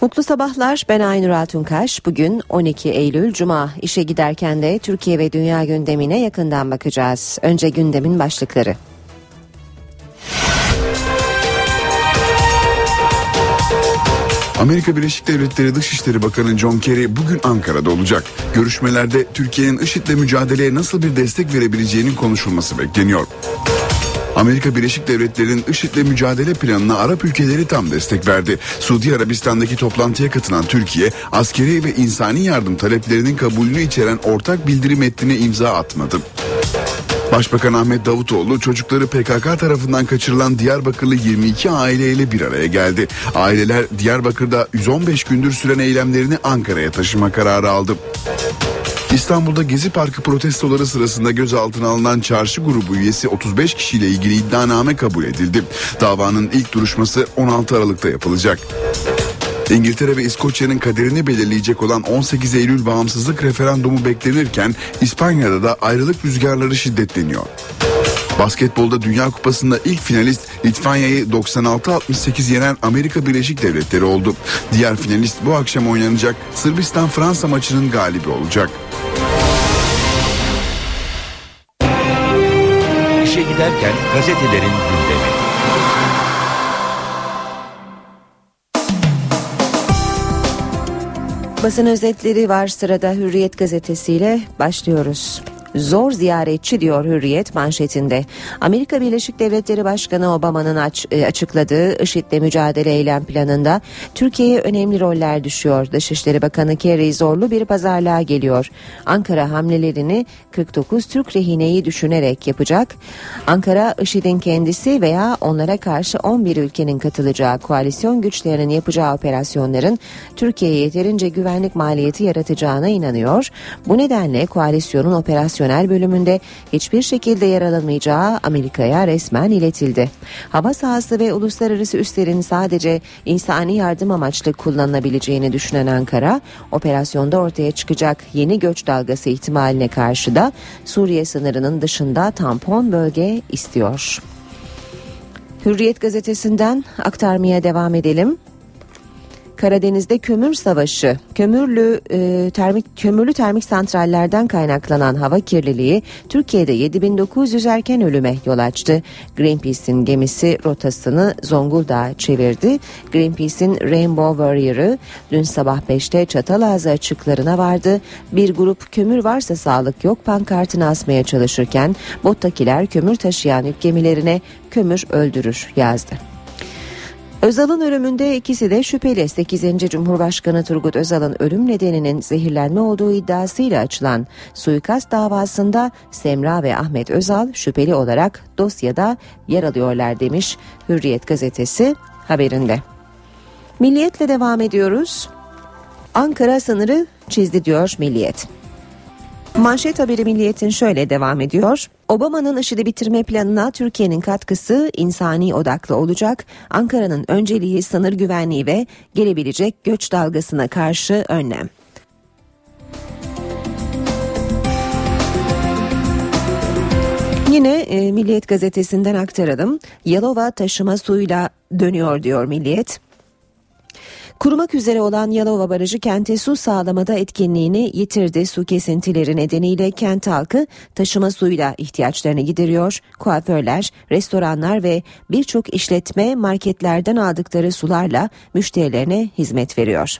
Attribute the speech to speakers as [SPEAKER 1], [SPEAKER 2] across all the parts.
[SPEAKER 1] Mutlu sabahlar ben Aynur Altunkaş. Bugün 12 Eylül Cuma işe giderken de Türkiye ve dünya gündemine yakından bakacağız. Önce gündemin başlıkları.
[SPEAKER 2] Amerika Birleşik Devletleri Dışişleri Bakanı John Kerry bugün Ankara'da olacak. Görüşmelerde Türkiye'nin IŞİD'le mücadeleye nasıl bir destek verebileceğinin konuşulması bekleniyor. Amerika Birleşik Devletleri'nin IŞİD'le mücadele planına Arap ülkeleri tam destek verdi. Suudi Arabistan'daki toplantıya katılan Türkiye, askeri ve insani yardım taleplerinin kabulünü içeren ortak bildiri metnine imza atmadı. Başbakan Ahmet Davutoğlu çocukları PKK tarafından kaçırılan Diyarbakırlı 22 aileyle bir araya geldi. Aileler Diyarbakır'da 115 gündür süren eylemlerini Ankara'ya taşıma kararı aldı. İstanbul'da Gezi Parkı protestoları sırasında gözaltına alınan çarşı grubu üyesi 35 kişiyle ilgili iddianame kabul edildi. Davanın ilk duruşması 16 Aralık'ta yapılacak. İngiltere ve İskoçya'nın kaderini belirleyecek olan 18 Eylül bağımsızlık referandumu beklenirken İspanya'da da ayrılık rüzgarları şiddetleniyor. Basketbolda Dünya Kupası'nda ilk finalist Litvanya'yı 96-68 yenen Amerika Birleşik Devletleri oldu. Diğer finalist bu akşam oynanacak Sırbistan-Fransa maçının galibi olacak.
[SPEAKER 3] İşe giderken gazetelerin gündemi.
[SPEAKER 1] Basın özetleri var sırada Hürriyet gazetesiyle başlıyoruz. Zor ziyaretçi diyor Hürriyet manşetinde. Amerika Birleşik Devletleri Başkanı Obama'nın aç, e, açıkladığı IŞİD'le mücadele eylem planında Türkiye'ye önemli roller düşüyor. Dışişleri Bakanı Kerry zorlu bir pazarlığa geliyor. Ankara hamlelerini 49 Türk rehineyi düşünerek yapacak. Ankara IŞİD'in kendisi veya onlara karşı 11 ülkenin katılacağı koalisyon güçlerinin yapacağı operasyonların Türkiye'ye yeterince güvenlik maliyeti yaratacağına inanıyor. Bu nedenle koalisyonun operasyon operasyonel bölümünde hiçbir şekilde yer alınmayacağı Amerika'ya resmen iletildi. Hava sahası ve uluslararası üslerin sadece insani yardım amaçlı kullanılabileceğini düşünen Ankara, operasyonda ortaya çıkacak yeni göç dalgası ihtimaline karşı da Suriye sınırının dışında tampon bölge istiyor. Hürriyet gazetesinden aktarmaya devam edelim. Karadeniz'de kömür savaşı, kömürlü e, termik kömürlü termik santrallerden kaynaklanan hava kirliliği Türkiye'de 7900 erken ölüme yol açtı. Greenpeace'in gemisi rotasını Zonguldak'a çevirdi. Greenpeace'in Rainbow Warrior'ı dün sabah 5'te Çatalazı açıklarına vardı. Bir grup kömür varsa sağlık yok pankartını asmaya çalışırken bottakiler kömür taşıyan yük gemilerine kömür öldürür yazdı. Özal'ın ölümünde ikisi de şüpheli. 8. Cumhurbaşkanı Turgut Özal'ın ölüm nedeninin zehirlenme olduğu iddiasıyla açılan suikast davasında Semra ve Ahmet Özal şüpheli olarak dosyada yer alıyorlar demiş Hürriyet gazetesi haberinde. Milliyetle devam ediyoruz. Ankara sınırı çizdi diyor Milliyet. Manşet haberi Milliyet'in şöyle devam ediyor. Obama'nın IŞİD'i bitirme planına Türkiye'nin katkısı insani odaklı olacak. Ankara'nın önceliği sınır güvenliği ve gelebilecek göç dalgasına karşı önlem. Yine e, Milliyet gazetesinden aktaralım. Yalova taşıma suyla dönüyor diyor Milliyet. Kurumak üzere olan Yalova Barajı kente su sağlamada etkinliğini yitirdi. Su kesintileri nedeniyle kent halkı taşıma suyla ihtiyaçlarını gideriyor. Kuaförler, restoranlar ve birçok işletme marketlerden aldıkları sularla müşterilerine hizmet veriyor.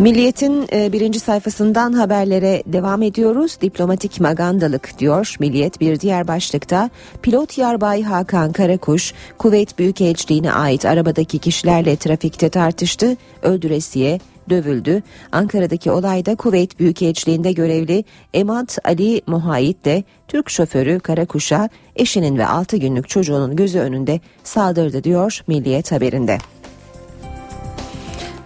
[SPEAKER 1] Milliyet'in e, birinci sayfasından haberlere devam ediyoruz. Diplomatik magandalık diyor Milliyet bir diğer başlıkta. Pilot Yarbay Hakan Karakuş, Kuveyt Büyükelçiliğine ait arabadaki kişilerle trafikte tartıştı, öldüresiye dövüldü. Ankara'daki olayda Kuveyt Büyükelçiliğinde görevli Emat Ali Muhayit de Türk şoförü Karakuş'a eşinin ve 6 günlük çocuğunun gözü önünde saldırdı diyor Milliyet haberinde.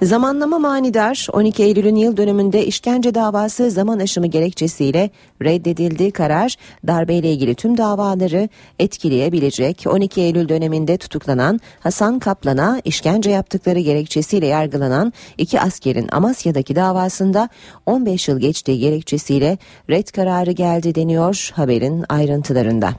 [SPEAKER 1] Zamanlama manidar 12 Eylül'ün yıl dönümünde işkence davası zaman aşımı gerekçesiyle reddedildi. Karar darbeyle ilgili tüm davaları etkileyebilecek. 12 Eylül döneminde tutuklanan Hasan Kaplan'a işkence yaptıkları gerekçesiyle yargılanan iki askerin Amasya'daki davasında 15 yıl geçtiği gerekçesiyle red kararı geldi deniyor haberin ayrıntılarında.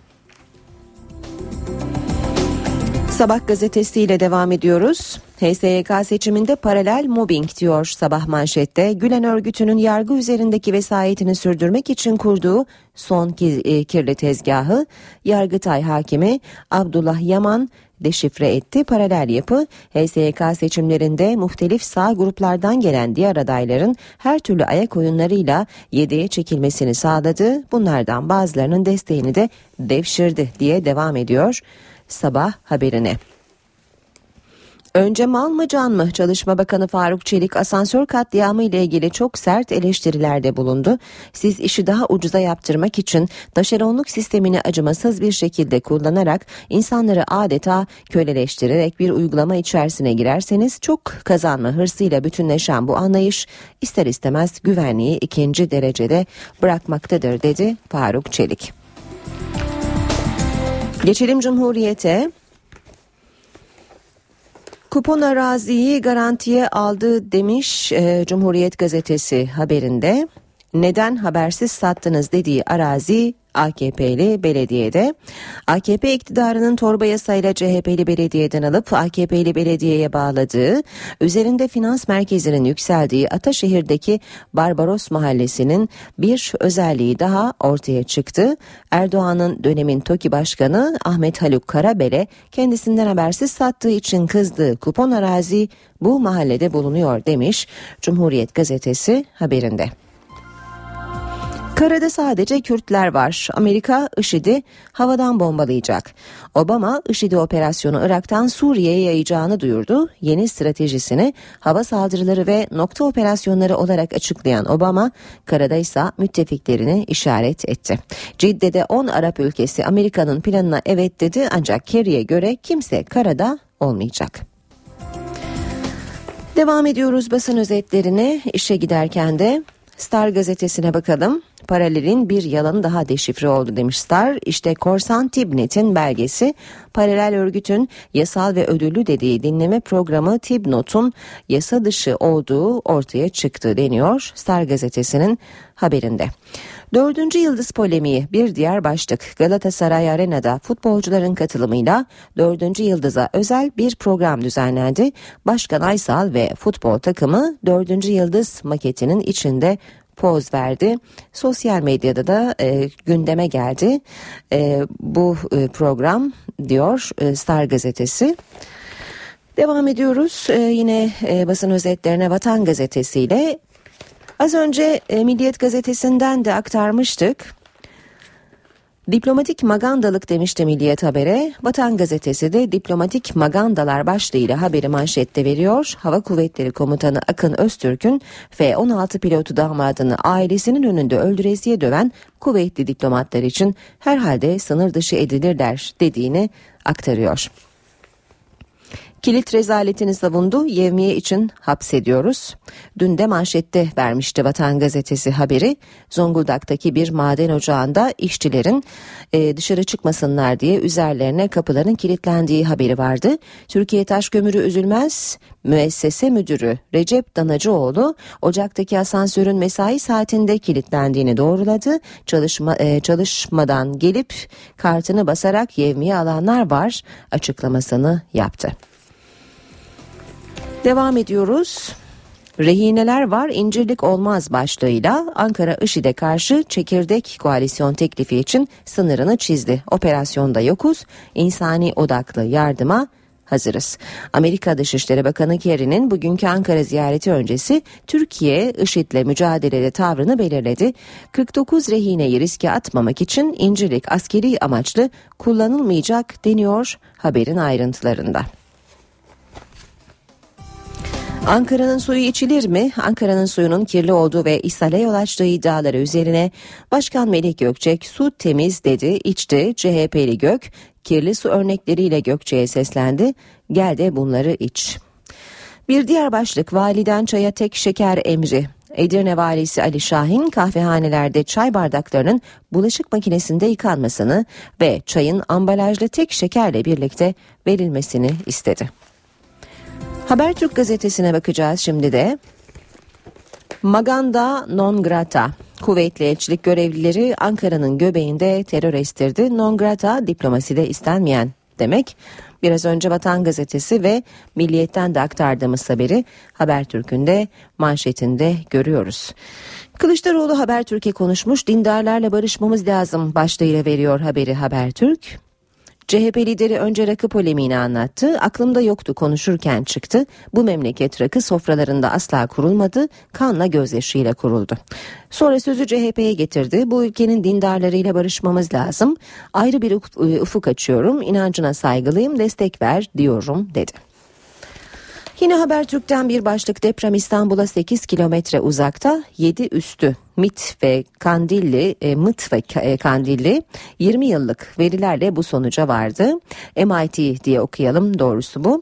[SPEAKER 1] Sabah gazetesiyle devam ediyoruz. HSYK seçiminde paralel mobbing diyor sabah manşette. Gülen örgütünün yargı üzerindeki vesayetini sürdürmek için kurduğu son e, kirli tezgahı Yargıtay Hakimi Abdullah Yaman deşifre etti. Paralel yapı HSYK seçimlerinde muhtelif sağ gruplardan gelen diğer adayların her türlü ayak oyunlarıyla yedeğe çekilmesini sağladı. Bunlardan bazılarının desteğini de devşirdi diye devam ediyor sabah haberine. Önce mal mı can mı? Çalışma Bakanı Faruk Çelik asansör katliamı ile ilgili çok sert eleştirilerde bulundu. Siz işi daha ucuza yaptırmak için taşeronluk sistemini acımasız bir şekilde kullanarak insanları adeta köleleştirerek bir uygulama içerisine girerseniz çok kazanma hırsıyla bütünleşen bu anlayış ister istemez güvenliği ikinci derecede bırakmaktadır dedi Faruk Çelik. Geçelim Cumhuriyet'e. Kupon araziyi garantiye aldı demiş e, Cumhuriyet gazetesi haberinde. Neden habersiz sattınız dediği arazi AKP'li belediyede. AKP iktidarının torba yasayla CHP'li belediyeden alıp AKP'li belediyeye bağladığı, üzerinde finans merkezinin yükseldiği Ataşehir'deki Barbaros Mahallesi'nin bir özelliği daha ortaya çıktı. Erdoğan'ın dönemin TOKİ Başkanı Ahmet Haluk Karabel'e kendisinden habersiz sattığı için kızdığı kupon arazi bu mahallede bulunuyor demiş Cumhuriyet gazetesi haberinde. Karada sadece Kürtler var. Amerika IŞİD'i havadan bombalayacak. Obama IŞİD'i operasyonu Irak'tan Suriye'ye yayacağını duyurdu. Yeni stratejisini hava saldırıları ve nokta operasyonları olarak açıklayan Obama, karada ise müttefiklerini işaret etti. Cidde'de 10 Arap ülkesi Amerika'nın planına evet dedi ancak Kerry'e göre kimse karada olmayacak. Devam ediyoruz basın özetlerine işe giderken de Star gazetesine bakalım. Paralelin bir yalanı daha deşifre oldu demiş Star. İşte Korsan Tibnet'in belgesi paralel örgütün yasal ve ödüllü dediği dinleme programı Tibnot'un yasa dışı olduğu ortaya çıktı deniyor Star gazetesinin haberinde. Dördüncü yıldız polemiği bir diğer başlık Galatasaray Arena'da futbolcuların katılımıyla dördüncü yıldıza özel bir program düzenlendi. Başkan Aysal ve futbol takımı dördüncü yıldız maketinin içinde poz verdi. Sosyal medyada da e, gündeme geldi e, bu e, program diyor e, Star gazetesi. Devam ediyoruz ee, yine e, basın özetlerine Vatan Gazetesi ile Az önce e, Milliyet Gazetesi'nden de aktarmıştık. Diplomatik magandalık demişti Milliyet Haber'e. Vatan Gazetesi de diplomatik magandalar başlığıyla haberi manşette veriyor. Hava Kuvvetleri Komutanı Akın Öztürk'ün F-16 pilotu damadını ailesinin önünde öldüresiye döven kuvvetli diplomatlar için herhalde sınır dışı edilirler dediğini aktarıyor. Kilit rezaletini savundu. Yevmiye için hapsediyoruz. Dün de manşette vermişti Vatan Gazetesi haberi. Zonguldak'taki bir maden ocağında işçilerin e, dışarı çıkmasınlar diye üzerlerine kapıların kilitlendiği haberi vardı. Türkiye Taş Kömürü Üzülmez müessese müdürü Recep Danacıoğlu ocaktaki asansörün mesai saatinde kilitlendiğini doğruladı. Çalışma e, çalışmadan gelip kartını basarak yevmiye alanlar var açıklamasını yaptı. Devam ediyoruz. Rehineler var incirlik olmaz başlığıyla Ankara IŞİD'e karşı çekirdek koalisyon teklifi için sınırını çizdi. Operasyonda yokuz, insani odaklı yardıma hazırız. Amerika Dışişleri Bakanı Kerry'nin bugünkü Ankara ziyareti öncesi Türkiye IŞİD'le mücadelede tavrını belirledi. 49 rehineyi riske atmamak için incirlik askeri amaçlı kullanılmayacak deniyor haberin ayrıntılarında. Ankara'nın suyu içilir mi? Ankara'nın suyunun kirli olduğu ve ishale yol açtığı iddiaları üzerine Başkan Melih Gökçek su temiz dedi, içti. CHP'li Gök kirli su örnekleriyle Gökçe'ye seslendi. Gel de bunları iç. Bir diğer başlık validen çaya tek şeker emri. Edirne valisi Ali Şahin kahvehanelerde çay bardaklarının bulaşık makinesinde yıkanmasını ve çayın ambalajlı tek şekerle birlikte verilmesini istedi. Habertürk gazetesine bakacağız şimdi de. Maganda non grata. Kuvvetli elçilik görevlileri Ankara'nın göbeğinde terör estirdi. Non grata diplomaside istenmeyen demek. Biraz önce Vatan Gazetesi ve Milliyet'ten de aktardığımız haberi Habertürk'ün de manşetinde görüyoruz. Kılıçdaroğlu Habertürk'e konuşmuş dindarlarla barışmamız lazım başlığıyla veriyor haberi Habertürk. CHP lideri önce rakı polemiğini anlattı. Aklımda yoktu konuşurken çıktı. Bu memleket rakı sofralarında asla kurulmadı. Kanla gözyaşıyla kuruldu. Sonra sözü CHP'ye getirdi. Bu ülkenin dindarlarıyla barışmamız lazım. Ayrı bir ufuk açıyorum. İnancına saygılıyım. Destek ver diyorum dedi. Yine Habertürk'ten bir başlık deprem İstanbul'a 8 kilometre uzakta 7 üstü MIT ve Kandilli, e, MIT ve e, Kandilli 20 yıllık verilerle bu sonuca vardı. MIT diye okuyalım doğrusu bu.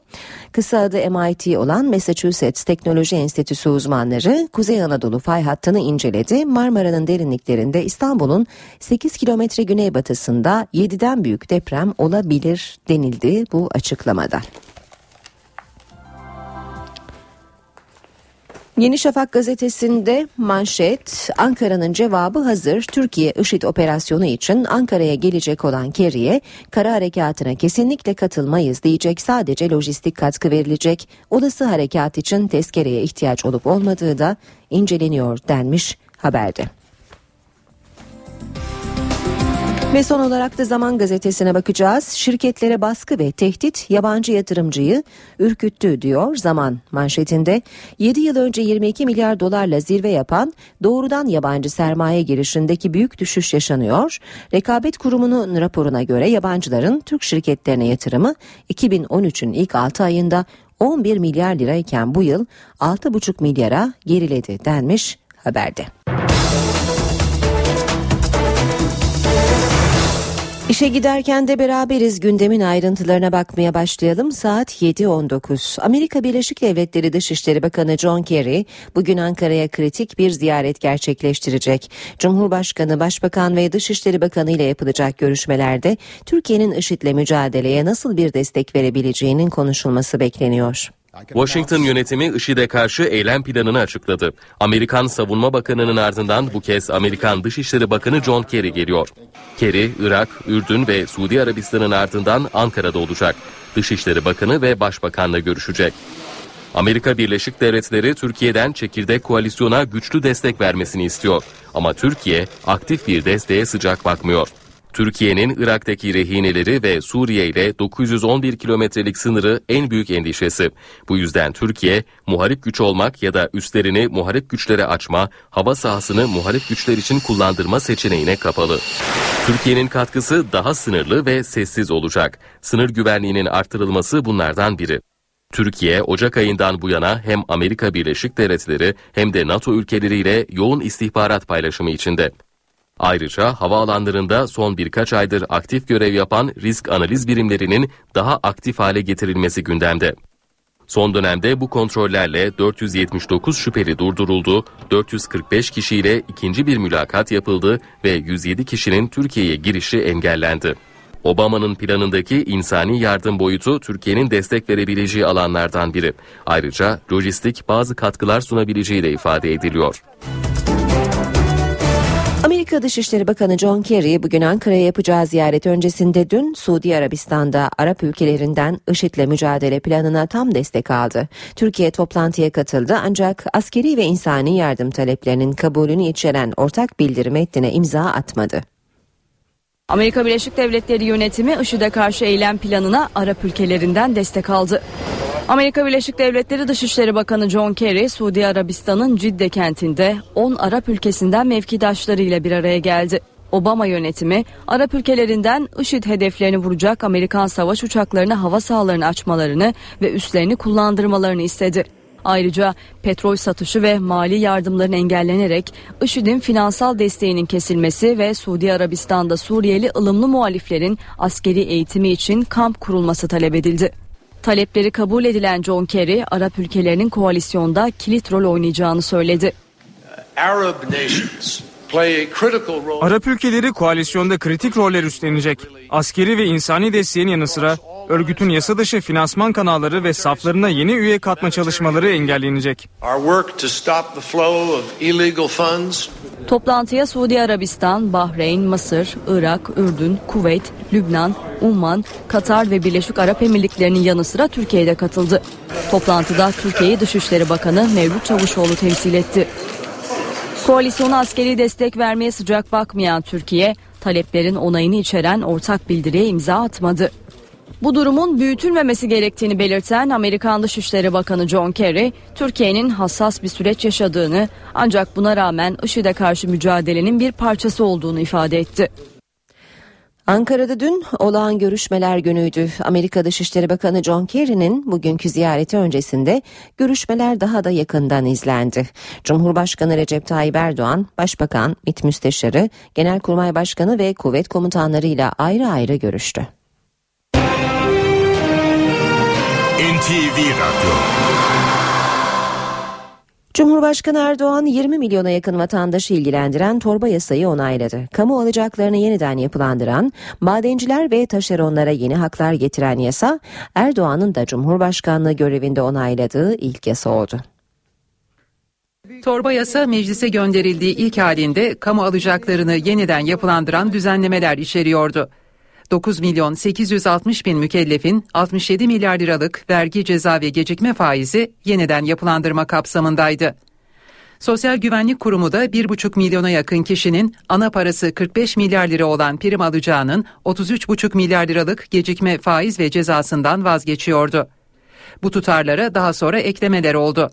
[SPEAKER 1] Kısa adı MIT olan Massachusetts Teknoloji Enstitüsü uzmanları Kuzey Anadolu fay hattını inceledi. Marmara'nın derinliklerinde İstanbul'un 8 kilometre güneybatısında 7'den büyük deprem olabilir denildi bu açıklamada. Yeni Şafak gazetesinde manşet Ankara'nın cevabı hazır. Türkiye IŞİD operasyonu için Ankara'ya gelecek olan Kerry'e kara harekatına kesinlikle katılmayız diyecek sadece lojistik katkı verilecek. Olası harekat için tezkereye ihtiyaç olup olmadığı da inceleniyor denmiş haberde. Ve son olarak da Zaman Gazetesi'ne bakacağız. Şirketlere baskı ve tehdit yabancı yatırımcıyı ürküttü diyor Zaman manşetinde. 7 yıl önce 22 milyar dolarla zirve yapan doğrudan yabancı sermaye girişindeki büyük düşüş yaşanıyor. Rekabet Kurumu'nun raporuna göre yabancıların Türk şirketlerine yatırımı 2013'ün ilk 6 ayında 11 milyar lirayken bu yıl 6,5 milyara geriledi denmiş haberde. İşe giderken de beraberiz gündemin ayrıntılarına bakmaya başlayalım. Saat 7.19. Amerika Birleşik Devletleri Dışişleri Bakanı John Kerry bugün Ankara'ya kritik bir ziyaret gerçekleştirecek. Cumhurbaşkanı, Başbakan ve Dışişleri Bakanı ile yapılacak görüşmelerde Türkiye'nin IŞİD'le mücadeleye nasıl bir destek verebileceğinin konuşulması bekleniyor.
[SPEAKER 4] Washington yönetimi IŞİD'e karşı eylem planını açıkladı. Amerikan Savunma Bakanı'nın ardından bu kez Amerikan Dışişleri Bakanı John Kerry geliyor. Kerry, Irak, Ürdün ve Suudi Arabistan'ın ardından Ankara'da olacak. Dışişleri Bakanı ve Başbakan'la görüşecek. Amerika Birleşik Devletleri Türkiye'den çekirdek koalisyona güçlü destek vermesini istiyor. Ama Türkiye aktif bir desteğe sıcak bakmıyor. Türkiye'nin Irak'taki rehineleri ve Suriye ile 911 kilometrelik sınırı en büyük endişesi. Bu yüzden Türkiye muharip güç olmak ya da üstlerini muharip güçlere açma, hava sahasını muharip güçler için kullandırma seçeneğine kapalı. Türkiye'nin katkısı daha sınırlı ve sessiz olacak. Sınır güvenliğinin artırılması bunlardan biri. Türkiye Ocak ayından bu yana hem Amerika Birleşik Devletleri hem de NATO ülkeleriyle yoğun istihbarat paylaşımı içinde. Ayrıca havaalanlarında son birkaç aydır aktif görev yapan risk analiz birimlerinin daha aktif hale getirilmesi gündemde. Son dönemde bu kontrollerle 479 şüpheli durduruldu, 445 kişiyle ikinci bir mülakat yapıldı ve 107 kişinin Türkiye'ye girişi engellendi. Obama'nın planındaki insani yardım boyutu Türkiye'nin destek verebileceği alanlardan biri. Ayrıca lojistik bazı katkılar sunabileceği de ifade ediliyor.
[SPEAKER 1] Amerika Dışişleri Bakanı John Kerry bugün Ankara'ya yapacağı ziyaret öncesinde dün Suudi Arabistan'da Arap ülkelerinden IŞİD'le mücadele planına tam destek aldı. Türkiye toplantıya katıldı ancak askeri ve insani yardım taleplerinin kabulünü içeren ortak bildirim metnine imza atmadı.
[SPEAKER 5] Amerika Birleşik Devletleri yönetimi IŞİD'e karşı eylem planına Arap ülkelerinden destek aldı. Amerika Birleşik Devletleri Dışişleri Bakanı John Kerry, Suudi Arabistan'ın Cidde kentinde 10 Arap ülkesinden mevkidaşlarıyla bir araya geldi. Obama yönetimi Arap ülkelerinden IŞİD hedeflerini vuracak Amerikan savaş uçaklarına hava sahalarını açmalarını ve üslerini kullandırmalarını istedi. Ayrıca petrol satışı ve mali yardımların engellenerek IŞİD'in finansal desteğinin kesilmesi ve Suudi Arabistan'da Suriyeli ılımlı muhaliflerin askeri eğitimi için kamp kurulması talep edildi. Talepleri kabul edilen John Kerry, Arap ülkelerinin koalisyonda kilit rol oynayacağını söyledi.
[SPEAKER 6] Arap ülkeleri koalisyonda kritik roller üstlenecek. Askeri ve insani desteğin yanı sıra örgütün yasa dışı finansman kanalları ve saflarına yeni üye katma çalışmaları engellenecek.
[SPEAKER 5] Toplantıya Suudi Arabistan, Bahreyn, Mısır, Irak, Ürdün, Kuveyt, Lübnan, Umman, Katar ve Birleşik Arap Emirlikleri'nin yanı sıra Türkiye'de katıldı. Toplantıda Türkiye'yi Dışişleri Bakanı Mevlüt Çavuşoğlu temsil etti. Koalisyona askeri destek vermeye sıcak bakmayan Türkiye, taleplerin onayını içeren ortak bildiriye imza atmadı. Bu durumun büyütülmemesi gerektiğini belirten Amerikan Dışişleri Bakanı John Kerry, Türkiye'nin hassas bir süreç yaşadığını ancak buna rağmen IŞİD'e karşı mücadelenin bir parçası olduğunu ifade etti.
[SPEAKER 1] Ankara'da dün olağan görüşmeler günüydü. Amerika Dışişleri Bakanı John Kerry'nin bugünkü ziyareti öncesinde görüşmeler daha da yakından izlendi. Cumhurbaşkanı Recep Tayyip Erdoğan, Başbakan, MİT Müsteşarı, Genelkurmay Başkanı ve kuvvet komutanlarıyla ayrı ayrı görüştü.
[SPEAKER 7] NTV Radyo
[SPEAKER 1] Cumhurbaşkanı Erdoğan 20 milyona yakın vatandaşı ilgilendiren torba yasayı onayladı. Kamu alacaklarını yeniden yapılandıran, madenciler ve taşeronlara yeni haklar getiren yasa, Erdoğan'ın da Cumhurbaşkanlığı görevinde onayladığı ilk yasa oldu.
[SPEAKER 8] Torba yasa meclise gönderildiği ilk halinde kamu alacaklarını yeniden yapılandıran düzenlemeler içeriyordu. 9 milyon 860 bin mükellefin 67 milyar liralık vergi ceza ve gecikme faizi yeniden yapılandırma kapsamındaydı. Sosyal Güvenlik Kurumu da 1,5 milyona yakın kişinin ana parası 45 milyar lira olan prim alacağının 33,5 milyar liralık gecikme faiz ve cezasından vazgeçiyordu. Bu tutarlara daha sonra eklemeler oldu.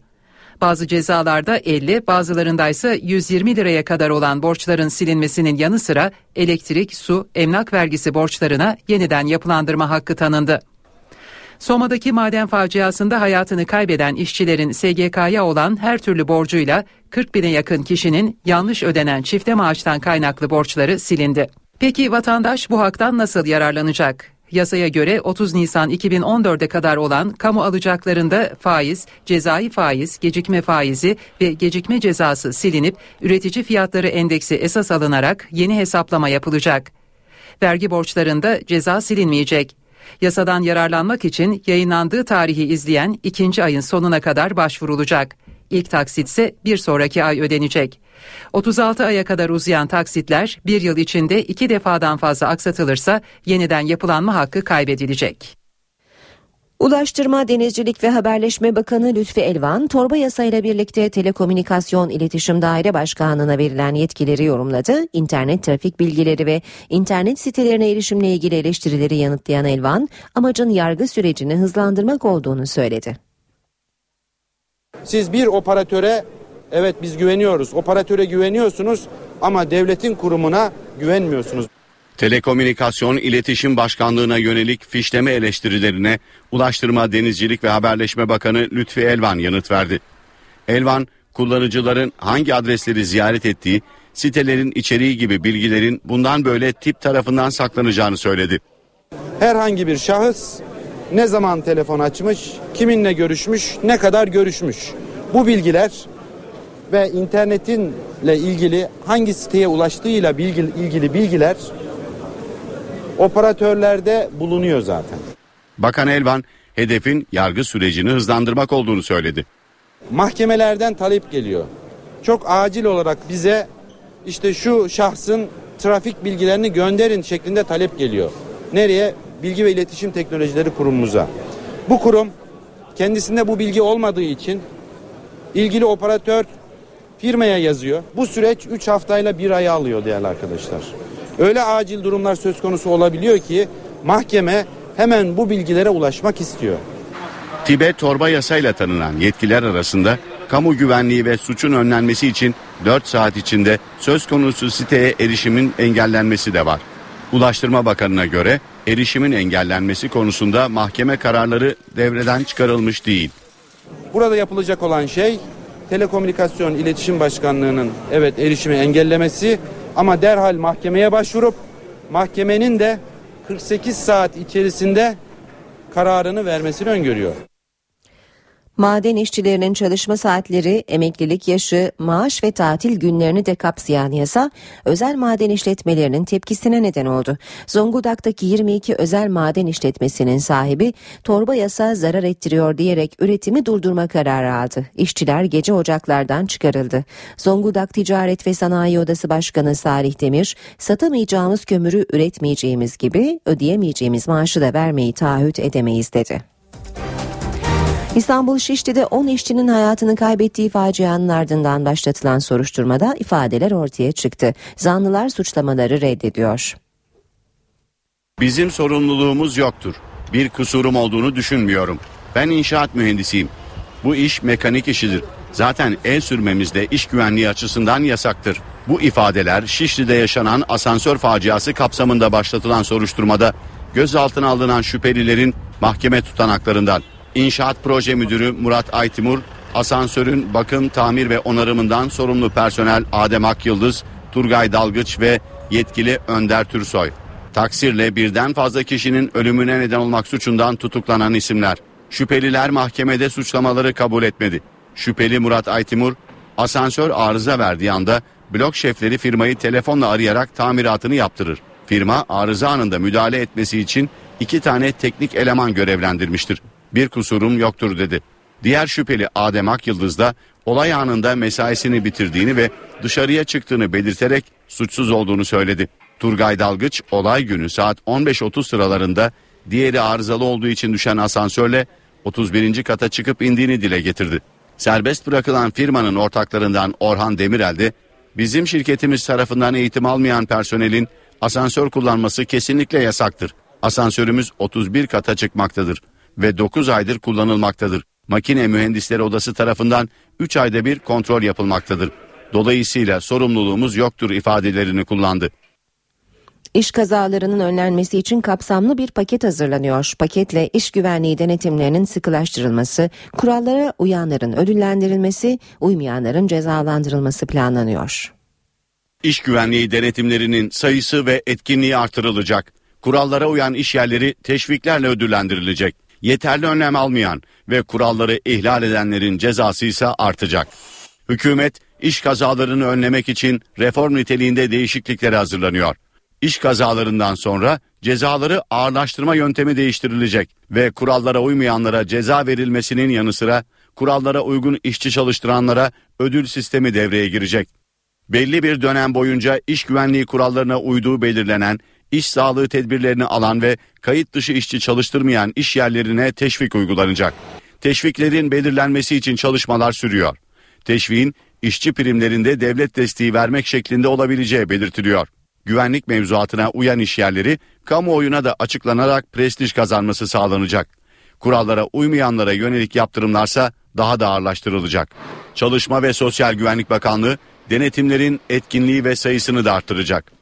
[SPEAKER 8] Bazı cezalarda 50, bazılarında ise 120 liraya kadar olan borçların silinmesinin yanı sıra elektrik, su, emlak vergisi borçlarına yeniden yapılandırma hakkı tanındı. Soma'daki maden faciasında hayatını kaybeden işçilerin SGK'ya olan her türlü borcuyla 40 bine yakın kişinin yanlış ödenen çifte maaştan kaynaklı borçları silindi. Peki vatandaş bu haktan nasıl yararlanacak? Yasaya göre 30 Nisan 2014'e kadar olan kamu alacaklarında faiz, cezai faiz, gecikme faizi ve gecikme cezası silinip üretici fiyatları endeksi esas alınarak yeni hesaplama yapılacak. Vergi borçlarında ceza silinmeyecek. Yasadan yararlanmak için yayınlandığı tarihi izleyen ikinci ayın sonuna kadar başvurulacak. İlk taksit ise bir sonraki ay ödenecek. 36 aya kadar uzayan taksitler bir yıl içinde iki defadan fazla aksatılırsa yeniden yapılanma hakkı kaybedilecek.
[SPEAKER 1] Ulaştırma, Denizcilik ve Haberleşme Bakanı Lütfi Elvan, torba yasayla birlikte Telekomünikasyon İletişim Daire Başkanlığı'na verilen yetkileri yorumladı. İnternet trafik bilgileri ve internet sitelerine erişimle ilgili eleştirileri yanıtlayan Elvan, amacın yargı sürecini hızlandırmak olduğunu söyledi.
[SPEAKER 9] Siz bir operatöre evet biz güveniyoruz, operatöre güveniyorsunuz ama devletin kurumuna güvenmiyorsunuz.
[SPEAKER 10] Telekomünikasyon İletişim Başkanlığı'na yönelik fişleme eleştirilerine Ulaştırma, Denizcilik ve Haberleşme Bakanı Lütfi Elvan yanıt verdi. Elvan, kullanıcıların hangi adresleri ziyaret ettiği, sitelerin içeriği gibi bilgilerin bundan böyle tip tarafından saklanacağını söyledi.
[SPEAKER 9] Herhangi bir şahıs ne zaman telefon açmış, kiminle görüşmüş, ne kadar görüşmüş. Bu bilgiler ve internetinle ilgili hangi siteye ulaştığıyla bilgi, ilgili bilgiler operatörlerde bulunuyor zaten.
[SPEAKER 10] Bakan Elvan, hedefin yargı sürecini hızlandırmak olduğunu söyledi.
[SPEAKER 9] Mahkemelerden talep geliyor. Çok acil olarak bize işte şu şahsın trafik bilgilerini gönderin şeklinde talep geliyor. Nereye? Bilgi ve İletişim Teknolojileri Kurumumuza. Bu kurum kendisinde bu bilgi olmadığı için ilgili operatör firmaya yazıyor. Bu süreç 3 haftayla bir ay alıyor değerli arkadaşlar. Öyle acil durumlar söz konusu olabiliyor ki mahkeme hemen bu bilgilere ulaşmak istiyor.
[SPEAKER 10] Tibet torba yasayla tanınan yetkiler arasında kamu güvenliği ve suçun önlenmesi için 4 saat içinde söz konusu siteye erişimin engellenmesi de var. Ulaştırma Bakanı'na göre erişimin engellenmesi konusunda mahkeme kararları devreden çıkarılmış değil.
[SPEAKER 9] Burada yapılacak olan şey Telekomünikasyon İletişim Başkanlığı'nın evet erişimi engellemesi ama derhal mahkemeye başvurup mahkemenin de 48 saat içerisinde kararını vermesini öngörüyor.
[SPEAKER 1] Maden işçilerinin çalışma saatleri, emeklilik yaşı, maaş ve tatil günlerini de kapsayan yasa özel maden işletmelerinin tepkisine neden oldu. Zonguldak'taki 22 özel maden işletmesinin sahibi torba yasa zarar ettiriyor diyerek üretimi durdurma kararı aldı. İşçiler gece ocaklardan çıkarıldı. Zonguldak Ticaret ve Sanayi Odası Başkanı Salih Demir, satamayacağımız kömürü üretmeyeceğimiz gibi ödeyemeyeceğimiz maaşı da vermeyi taahhüt edemeyiz dedi. İstanbul Şişli'de 10 işçinin hayatını kaybettiği facianın ardından başlatılan soruşturmada ifadeler ortaya çıktı. Zanlılar suçlamaları reddediyor.
[SPEAKER 10] Bizim sorumluluğumuz yoktur. Bir kusurum olduğunu düşünmüyorum. Ben inşaat mühendisiyim. Bu iş mekanik işidir. Zaten el sürmemiz de iş güvenliği açısından yasaktır. Bu ifadeler Şişli'de yaşanan asansör faciası kapsamında başlatılan soruşturmada gözaltına alınan şüphelilerin mahkeme tutanaklarından. İnşaat Proje Müdürü Murat Aytimur, asansörün bakım, tamir ve onarımından sorumlu personel Adem Akyıldız, Turgay Dalgıç ve yetkili Önder Türsoy. Taksirle birden fazla kişinin ölümüne neden olmak suçundan tutuklanan isimler. Şüpheliler mahkemede suçlamaları kabul etmedi. Şüpheli Murat Aytimur, asansör arıza verdiği anda blok şefleri firmayı telefonla arayarak tamiratını yaptırır. Firma arıza anında müdahale etmesi için iki tane teknik eleman görevlendirmiştir bir kusurum yoktur dedi. Diğer şüpheli Adem Akyıldız da olay anında mesaisini bitirdiğini ve dışarıya çıktığını belirterek suçsuz olduğunu söyledi. Turgay Dalgıç olay günü saat 15.30 sıralarında diğeri arızalı olduğu için düşen asansörle 31. kata çıkıp indiğini dile getirdi. Serbest bırakılan firmanın ortaklarından Orhan Demirel de bizim şirketimiz tarafından eğitim almayan personelin asansör kullanması kesinlikle yasaktır. Asansörümüz 31 kata çıkmaktadır ve 9 aydır kullanılmaktadır. Makine Mühendisleri Odası tarafından 3 ayda bir kontrol yapılmaktadır. Dolayısıyla sorumluluğumuz yoktur ifadelerini kullandı.
[SPEAKER 1] İş kazalarının önlenmesi için kapsamlı bir paket hazırlanıyor. Paketle iş güvenliği denetimlerinin sıkılaştırılması, kurallara uyanların ödüllendirilmesi, uymayanların cezalandırılması planlanıyor.
[SPEAKER 10] İş güvenliği denetimlerinin sayısı ve etkinliği artırılacak. Kurallara uyan iş yerleri teşviklerle ödüllendirilecek yeterli önlem almayan ve kuralları ihlal edenlerin cezası ise artacak. Hükümet iş kazalarını önlemek için reform niteliğinde değişiklikleri hazırlanıyor. İş kazalarından sonra cezaları ağırlaştırma yöntemi değiştirilecek ve kurallara uymayanlara ceza verilmesinin yanı sıra kurallara uygun işçi çalıştıranlara ödül sistemi devreye girecek. Belli bir dönem boyunca iş güvenliği kurallarına uyduğu belirlenen iş sağlığı tedbirlerini alan ve kayıt dışı işçi çalıştırmayan iş yerlerine teşvik uygulanacak. Teşviklerin belirlenmesi için çalışmalar sürüyor. Teşviğin işçi primlerinde devlet desteği vermek şeklinde olabileceği belirtiliyor. Güvenlik mevzuatına uyan iş yerleri kamuoyuna da açıklanarak prestij kazanması sağlanacak. Kurallara uymayanlara yönelik yaptırımlarsa daha da ağırlaştırılacak. Çalışma ve Sosyal Güvenlik Bakanlığı denetimlerin etkinliği ve sayısını da arttıracak.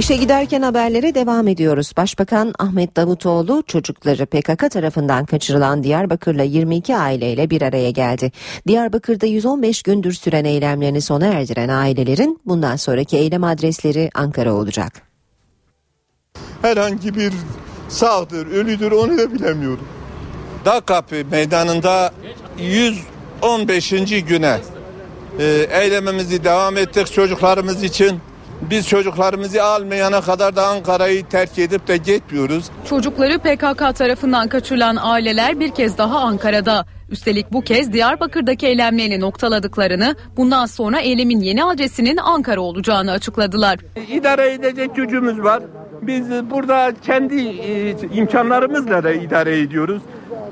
[SPEAKER 1] İşe giderken haberlere devam ediyoruz. Başbakan Ahmet Davutoğlu çocukları PKK tarafından kaçırılan Diyarbakır'la 22 aileyle bir araya geldi. Diyarbakır'da 115 gündür süren eylemlerini sona erdiren ailelerin bundan sonraki eylem adresleri Ankara olacak.
[SPEAKER 11] Herhangi bir sağdır, ölüdür onu da bilemiyorum. Dağ Kapı meydanında 115. güne e, eylemimizi devam ettik çocuklarımız için. Biz çocuklarımızı almayana kadar da Ankara'yı terk edip de gitmiyoruz.
[SPEAKER 5] Çocukları PKK tarafından kaçırılan aileler bir kez daha Ankara'da. Üstelik bu kez Diyarbakır'daki eylemlerini noktaladıklarını, bundan sonra eylemin yeni adresinin Ankara olacağını açıkladılar.
[SPEAKER 11] İdare edecek gücümüz var. Biz burada kendi e, imkanlarımızla da idare ediyoruz.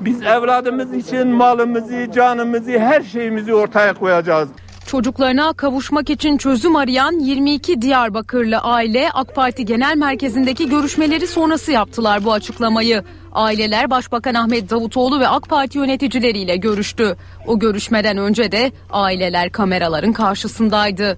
[SPEAKER 11] Biz evladımız için malımızı, canımızı, her şeyimizi ortaya koyacağız.
[SPEAKER 5] Çocuklarına kavuşmak için çözüm arayan 22 Diyarbakırlı aile AK Parti Genel Merkezi'ndeki görüşmeleri sonrası yaptılar bu açıklamayı. Aileler Başbakan Ahmet Davutoğlu ve AK Parti yöneticileriyle görüştü. O görüşmeden önce de aileler kameraların karşısındaydı.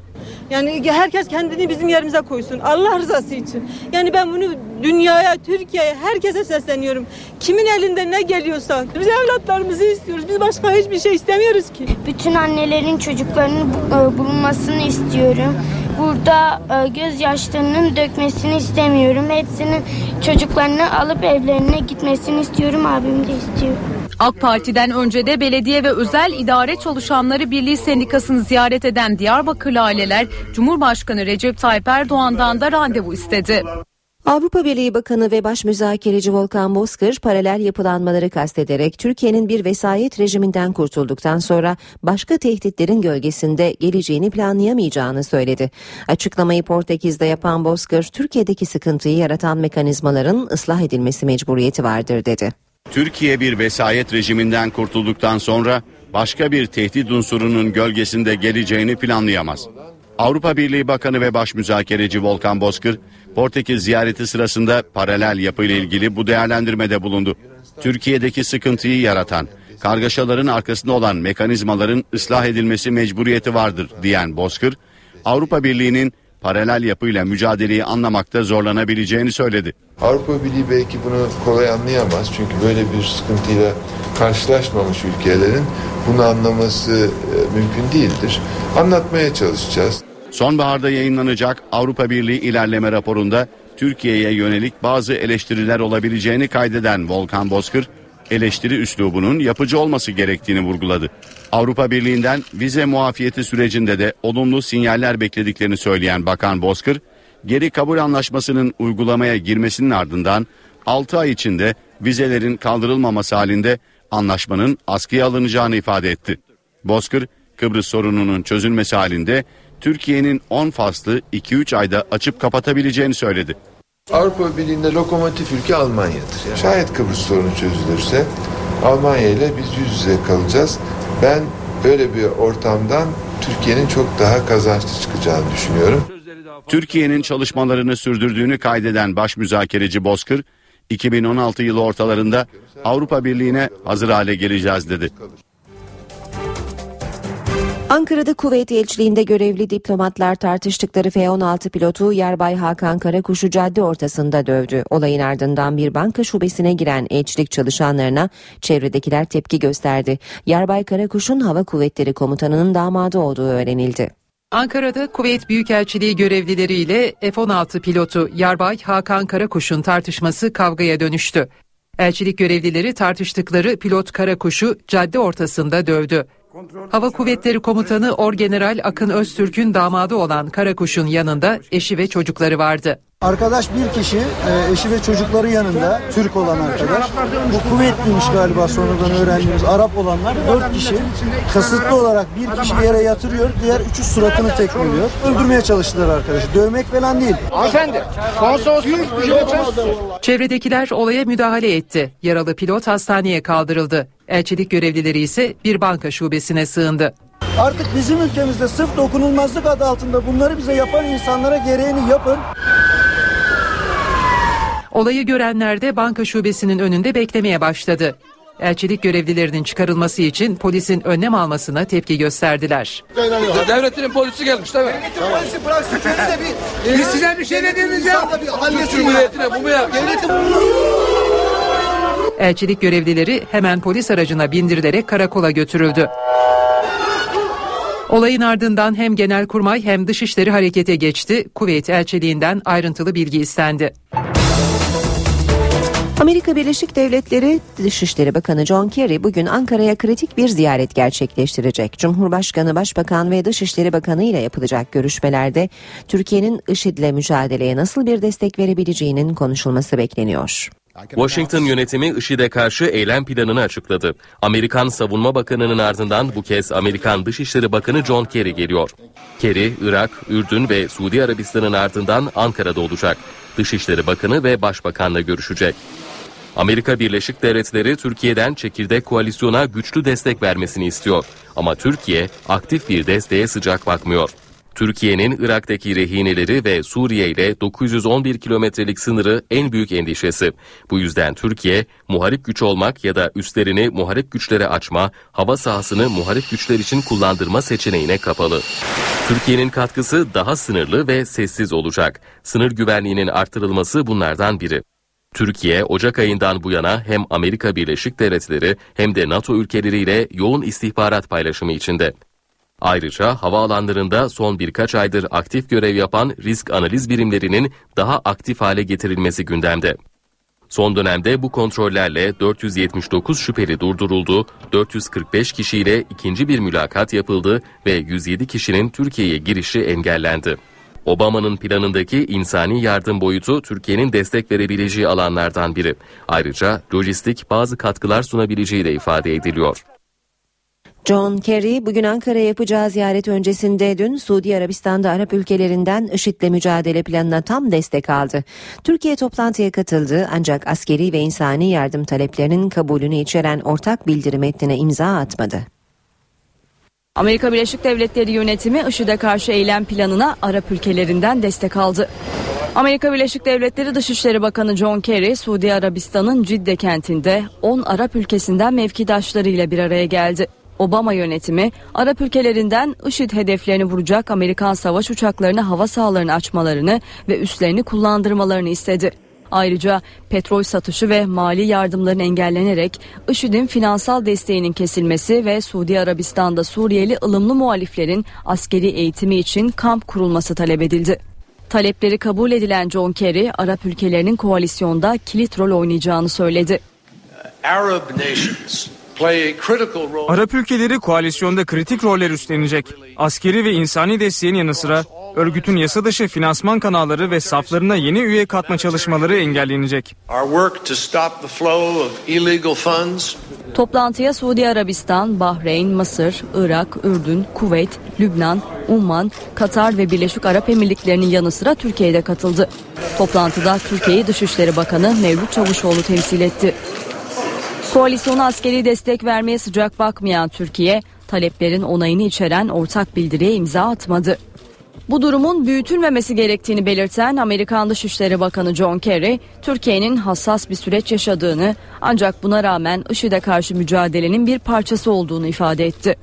[SPEAKER 12] Yani herkes kendini bizim yerimize koysun. Allah rızası için. Yani ben bunu dünyaya, Türkiye'ye, herkese sesleniyorum. Kimin elinde ne geliyorsa. Biz evlatlarımızı istiyoruz. Biz başka hiçbir şey istemiyoruz ki.
[SPEAKER 13] Bütün annelerin çocuklarının e, bulunmasını istiyorum. Burada e, gözyaşlarının dökmesini istemiyorum. Hepsinin çocuklarını alıp evlerine gitmesini istiyorum. Abim de istiyor.
[SPEAKER 14] AK Parti'den önce de belediye ve özel idare çalışanları Birliği Sendikası'nı ziyaret eden Diyarbakırlı aileler Cumhurbaşkanı Recep Tayyip Erdoğan'dan da randevu istedi.
[SPEAKER 1] Avrupa Birliği Bakanı ve Baş Müzakereci Volkan Bozkır paralel yapılanmaları kastederek Türkiye'nin bir vesayet rejiminden kurtulduktan sonra başka tehditlerin gölgesinde geleceğini planlayamayacağını söyledi. Açıklamayı Portekiz'de yapan Bozkır, Türkiye'deki sıkıntıyı yaratan mekanizmaların ıslah edilmesi mecburiyeti vardır dedi.
[SPEAKER 10] Türkiye bir vesayet rejiminden kurtulduktan sonra başka bir tehdit unsurunun gölgesinde geleceğini planlayamaz. Avrupa Birliği Bakanı ve Baş Müzakereci Volkan Bozkır, Portekiz ziyareti sırasında paralel yapı ile ilgili bu değerlendirmede bulundu. Türkiye'deki sıkıntıyı yaratan, kargaşaların arkasında olan mekanizmaların ıslah edilmesi mecburiyeti vardır diyen Bozkır, Avrupa Birliği'nin paralel yapıyla mücadeleyi anlamakta zorlanabileceğini söyledi.
[SPEAKER 15] Avrupa Birliği belki bunu kolay anlayamaz çünkü böyle bir sıkıntıyla karşılaşmamış ülkelerin bunu anlaması e, mümkün değildir. Anlatmaya çalışacağız.
[SPEAKER 10] Sonbaharda yayınlanacak Avrupa Birliği ilerleme raporunda Türkiye'ye yönelik bazı eleştiriler olabileceğini kaydeden Volkan Bozkır, eleştiri üslubunun yapıcı olması gerektiğini vurguladı. Avrupa Birliği'nden vize muafiyeti sürecinde de olumlu sinyaller beklediklerini söyleyen Bakan Bozkır, geri kabul anlaşmasının uygulamaya girmesinin ardından 6 ay içinde vizelerin kaldırılmaması halinde anlaşmanın askıya alınacağını ifade etti. Bozkır, Kıbrıs sorununun çözülmesi halinde Türkiye'nin 10 faslı 2-3 ayda açıp kapatabileceğini söyledi.
[SPEAKER 15] Avrupa Birliği'nde lokomotif ülke Almanya'dır. Şayet Kıbrıs sorunu çözülürse Almanya ile biz yüz yüze kalacağız. Ben böyle bir ortamdan Türkiye'nin çok daha kazançlı çıkacağını düşünüyorum.
[SPEAKER 10] Türkiye'nin çalışmalarını sürdürdüğünü kaydeden baş müzakereci Bozkır, 2016 yılı ortalarında Avrupa Birliği'ne hazır hale geleceğiz dedi.
[SPEAKER 1] Ankara'da kuvvet elçiliğinde görevli diplomatlar tartıştıkları F-16 pilotu Yerbay Hakan Karakuş'u cadde ortasında dövdü. Olayın ardından bir banka şubesine giren elçilik çalışanlarına çevredekiler tepki gösterdi. Yerbay Karakuş'un Hava Kuvvetleri Komutanı'nın damadı olduğu öğrenildi.
[SPEAKER 8] Ankara'da Kuveyt Büyükelçiliği görevlileriyle F-16 pilotu Yarbay Hakan Karakuş'un tartışması kavgaya dönüştü. Elçilik görevlileri tartıştıkları pilot Karakuş'u cadde ortasında dövdü. Hava Kuvvetleri Komutanı Orgeneral Akın Öztürk'ün damadı olan Karakuş'un yanında eşi ve çocukları vardı.
[SPEAKER 16] Arkadaş bir kişi e, eşi ve çocukları yanında Türk olan arkadaş. Bu kuvvetliymiş galiba sonradan öğrendiğimiz Arap olanlar dört kişi kasıtlı olarak bir kişi yere yatırıyor diğer üçü suratını tekmeliyor. Öldürmeye çalıştılar arkadaşı. Dövmek falan değil.
[SPEAKER 17] Hanımefendi şey
[SPEAKER 8] Çevredekiler olaya müdahale etti. Yaralı pilot hastaneye kaldırıldı. Elçilik görevlileri ise bir banka şubesine sığındı.
[SPEAKER 16] Artık bizim ülkemizde sırf dokunulmazlık adı altında bunları bize yapan insanlara gereğini yapın.
[SPEAKER 8] Olayı görenler de banka şubesinin önünde beklemeye başladı. Elçilik görevlilerinin çıkarılması için polisin önlem almasına tepki gösterdiler.
[SPEAKER 17] Devletin polisi gelmiş değil mi?
[SPEAKER 16] Devletin polisi bıraksın de
[SPEAKER 17] bir... Biz size bir şey dediğimiz ya. Türk Cumhuriyeti'ne bu mu ya?
[SPEAKER 8] Elçilik görevlileri hemen polis aracına bindirilerek karakola götürüldü. Olayın ardından hem Genelkurmay hem Dışişleri harekete geçti. Kuveyt elçiliğinden ayrıntılı bilgi istendi.
[SPEAKER 1] Amerika Birleşik Devletleri Dışişleri Bakanı John Kerry bugün Ankara'ya kritik bir ziyaret gerçekleştirecek. Cumhurbaşkanı, Başbakan ve Dışişleri Bakanı ile yapılacak görüşmelerde Türkiye'nin IŞİD'le mücadeleye nasıl bir destek verebileceğinin konuşulması bekleniyor.
[SPEAKER 4] Washington yönetimi IŞİD'e karşı eylem planını açıkladı. Amerikan Savunma Bakanı'nın ardından bu kez Amerikan Dışişleri Bakanı John Kerry geliyor. Kerry, Irak, Ürdün ve Suudi Arabistan'ın ardından Ankara'da olacak. Dışişleri Bakanı ve Başbakan'la görüşecek. Amerika Birleşik Devletleri Türkiye'den çekirdek koalisyona güçlü destek vermesini istiyor. Ama Türkiye aktif bir desteğe sıcak bakmıyor. Türkiye'nin Irak'taki rehineleri ve Suriye ile 911 kilometrelik sınırı en büyük endişesi. Bu yüzden Türkiye muharip güç olmak ya da üstlerini muharip güçlere açma, hava sahasını muharip güçler için kullandırma seçeneğine kapalı. Türkiye'nin katkısı daha sınırlı ve sessiz olacak. Sınır güvenliğinin artırılması bunlardan biri. Türkiye Ocak ayından bu yana hem Amerika Birleşik Devletleri hem de NATO ülkeleriyle yoğun istihbarat paylaşımı içinde. Ayrıca havaalanlarında son birkaç aydır aktif görev yapan risk analiz birimlerinin daha aktif hale getirilmesi gündemde. Son dönemde bu kontrollerle 479 şüpheli durduruldu, 445 kişiyle ikinci bir mülakat yapıldı ve 107 kişinin Türkiye'ye girişi engellendi. Obama'nın planındaki insani yardım boyutu Türkiye'nin destek verebileceği alanlardan biri. Ayrıca lojistik bazı katkılar sunabileceği de ifade ediliyor.
[SPEAKER 1] John Kerry bugün Ankara'ya yapacağı ziyaret öncesinde dün Suudi Arabistan'da Arap ülkelerinden IŞİD'le mücadele planına tam destek aldı. Türkiye toplantıya katıldı ancak askeri ve insani yardım taleplerinin kabulünü içeren ortak bildirim metnine imza atmadı.
[SPEAKER 5] Amerika Birleşik Devletleri yönetimi IŞİD'e karşı eylem planına Arap ülkelerinden destek aldı. Amerika Birleşik Devletleri Dışişleri Bakanı John Kerry, Suudi Arabistan'ın Cidde kentinde 10 Arap ülkesinden mevkidaşlarıyla bir araya geldi. Obama yönetimi Arap ülkelerinden IŞİD hedeflerini vuracak Amerikan savaş uçaklarını hava sahalarını açmalarını ve üslerini kullandırmalarını istedi. Ayrıca petrol satışı ve mali yardımların engellenerek IŞİD'in finansal desteğinin kesilmesi ve Suudi Arabistan'da Suriyeli ılımlı muhaliflerin askeri eğitimi için kamp kurulması talep edildi. Talepleri kabul edilen John Kerry, Arap ülkelerinin koalisyonda kilit rol oynayacağını söyledi.
[SPEAKER 6] Arab nations Arap ülkeleri koalisyonda kritik roller üstlenecek. Askeri ve insani desteğin yanı sıra örgütün yasa dışı finansman kanalları ve saflarına yeni üye katma çalışmaları engellenecek.
[SPEAKER 5] Toplantıya Suudi Arabistan, Bahreyn, Mısır, Irak, Ürdün, Kuveyt, Lübnan, Umman, Katar ve Birleşik Arap Emirlikleri'nin yanı sıra Türkiye'de katıldı. Toplantıda Türkiye'yi Dışişleri Bakanı Mevlüt Çavuşoğlu temsil etti. Koalisyona askeri destek vermeye sıcak bakmayan Türkiye, taleplerin onayını içeren ortak bildiriye imza atmadı. Bu durumun büyütülmemesi gerektiğini belirten Amerikan Dışişleri Bakanı John Kerry, Türkiye'nin hassas bir süreç yaşadığını ancak buna rağmen IŞİD'e karşı mücadelenin bir parçası olduğunu ifade etti.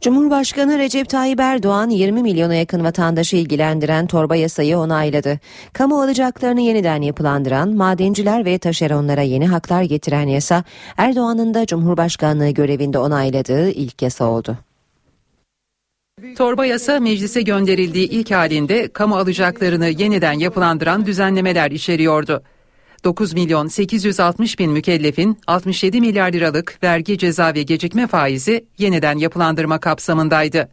[SPEAKER 1] Cumhurbaşkanı Recep Tayyip Erdoğan 20 milyona yakın vatandaşı ilgilendiren torba yasayı onayladı. Kamu alacaklarını yeniden yapılandıran, madenciler ve taşeronlara yeni haklar getiren yasa Erdoğan'ın da Cumhurbaşkanlığı görevinde onayladığı ilk yasa oldu.
[SPEAKER 8] Torba yasa meclise gönderildiği ilk halinde kamu alacaklarını yeniden yapılandıran düzenlemeler içeriyordu. 9 milyon 860 bin mükellefin 67 milyar liralık vergi ceza ve gecikme faizi yeniden yapılandırma kapsamındaydı.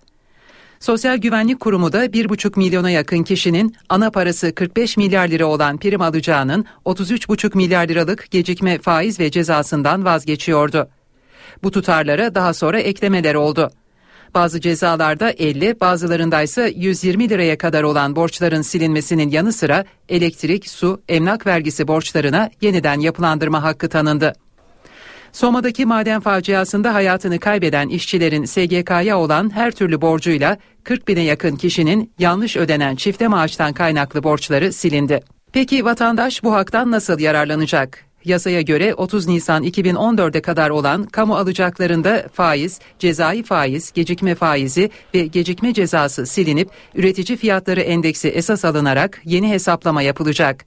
[SPEAKER 8] Sosyal Güvenlik Kurumu da 1,5 milyona yakın kişinin ana parası 45 milyar lira olan prim alacağının 33,5 milyar liralık gecikme faiz ve cezasından vazgeçiyordu. Bu tutarlara daha sonra eklemeler oldu. Bazı cezalarda 50, bazılarında ise 120 liraya kadar olan borçların silinmesinin yanı sıra elektrik, su, emlak vergisi borçlarına yeniden yapılandırma hakkı tanındı. Soma'daki maden faciasında hayatını kaybeden işçilerin SGK'ya olan her türlü borcuyla 40 bine yakın kişinin yanlış ödenen çifte maaştan kaynaklı borçları silindi. Peki vatandaş bu haktan nasıl yararlanacak? Yasaya göre 30 Nisan 2014'e kadar olan kamu alacaklarında faiz, cezai faiz, gecikme faizi ve gecikme cezası silinip üretici fiyatları endeksi esas alınarak yeni hesaplama yapılacak.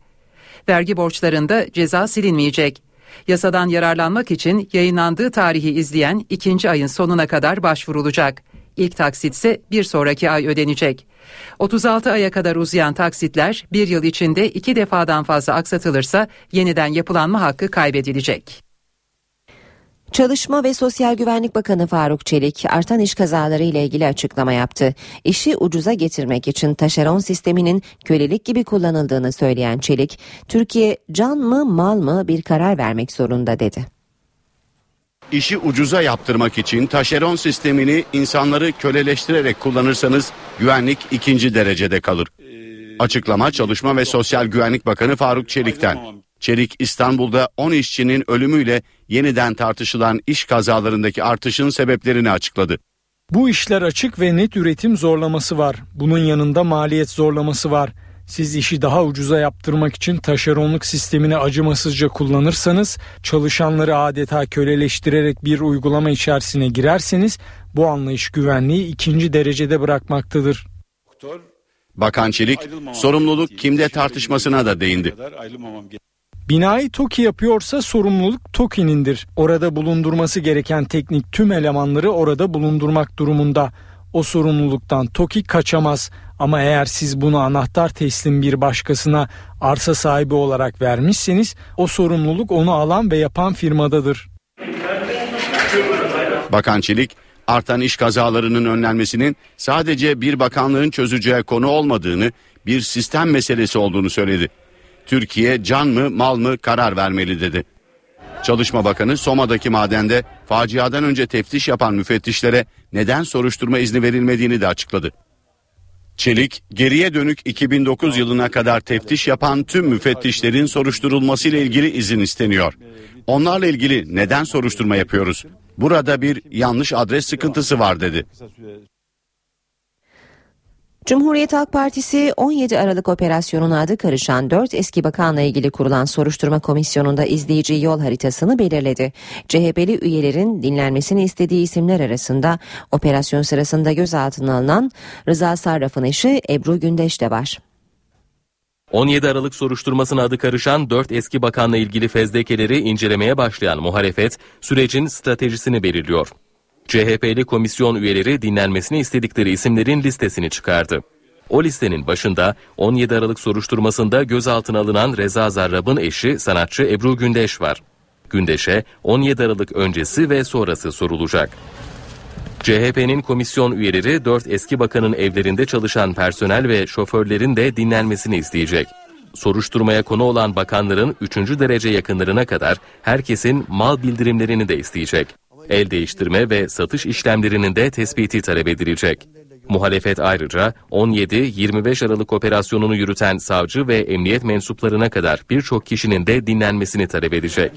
[SPEAKER 8] Vergi borçlarında ceza silinmeyecek. Yasadan yararlanmak için yayınlandığı tarihi izleyen ikinci ayın sonuna kadar başvurulacak. İlk taksit ise bir sonraki ay ödenecek. 36 aya kadar uzayan taksitler bir yıl içinde iki defadan fazla aksatılırsa yeniden yapılanma hakkı kaybedilecek.
[SPEAKER 1] Çalışma ve Sosyal Güvenlik Bakanı Faruk Çelik artan iş kazaları ile ilgili açıklama yaptı. İşi ucuza getirmek için taşeron sisteminin kölelik gibi kullanıldığını söyleyen Çelik, Türkiye can mı mal mı bir karar vermek zorunda dedi.
[SPEAKER 10] İşi ucuza yaptırmak için taşeron sistemini insanları köleleştirerek kullanırsanız güvenlik ikinci derecede kalır. Açıklama Çalışma ve Sosyal Güvenlik Bakanı Faruk Çelik'ten. Çelik İstanbul'da 10 işçinin ölümüyle yeniden tartışılan iş kazalarındaki artışın sebeplerini açıkladı.
[SPEAKER 6] Bu işler açık ve net üretim zorlaması var. Bunun yanında maliyet zorlaması var. Siz işi daha ucuza yaptırmak için taşeronluk sistemini acımasızca kullanırsanız, çalışanları adeta köleleştirerek bir uygulama içerisine girerseniz bu anlayış güvenliği ikinci derecede bırakmaktadır.
[SPEAKER 10] Bakan Çelik sorumluluk kimde tartışmasına da değindi.
[SPEAKER 6] Binayı TOKİ yapıyorsa sorumluluk TOKİ'nindir. Orada bulundurması gereken teknik tüm elemanları orada bulundurmak durumunda. O sorumluluktan TOKİ kaçamaz. Ama eğer siz bunu anahtar teslim bir başkasına arsa sahibi olarak vermişseniz o sorumluluk onu alan ve yapan firmadadır.
[SPEAKER 10] Bakan Çelik, artan iş kazalarının önlenmesinin sadece bir bakanlığın çözeceği konu olmadığını, bir sistem meselesi olduğunu söyledi. Türkiye can mı mal mı karar vermeli dedi. Çalışma Bakanı Soma'daki madende faciadan önce teftiş yapan müfettişlere neden soruşturma izni verilmediğini de açıkladı. Çelik, geriye dönük 2009 yılına kadar teftiş yapan tüm müfettişlerin soruşturulması ile ilgili izin isteniyor. Onlarla ilgili neden soruşturma yapıyoruz? Burada bir yanlış adres sıkıntısı var dedi.
[SPEAKER 1] Cumhuriyet Halk Partisi 17 Aralık operasyonuna adı karışan 4 eski bakanla ilgili kurulan soruşturma komisyonunda izleyici yol haritasını belirledi. CHP'li üyelerin dinlenmesini istediği isimler arasında operasyon sırasında gözaltına alınan Rıza Sarraf'ın eşi Ebru Gündeş de var.
[SPEAKER 4] 17 Aralık soruşturmasına adı karışan 4 eski bakanla ilgili fezlekeleri incelemeye başlayan muhalefet sürecin stratejisini belirliyor. CHP'li komisyon üyeleri dinlenmesini istedikleri isimlerin listesini çıkardı. O listenin başında 17 Aralık soruşturmasında gözaltına alınan Reza Zarrab'ın eşi sanatçı Ebru Gündeş var. Gündeş'e 17 Aralık öncesi ve sonrası sorulacak. CHP'nin komisyon üyeleri 4 eski bakanın evlerinde çalışan personel ve şoförlerin de dinlenmesini isteyecek. Soruşturmaya konu olan bakanların 3. derece yakınlarına kadar herkesin mal bildirimlerini de isteyecek. El değiştirme ve satış işlemlerinin de tespiti talep edilecek. Muhalefet ayrıca 17-25 Aralık operasyonunu yürüten savcı ve emniyet mensuplarına kadar birçok kişinin de dinlenmesini talep edecek.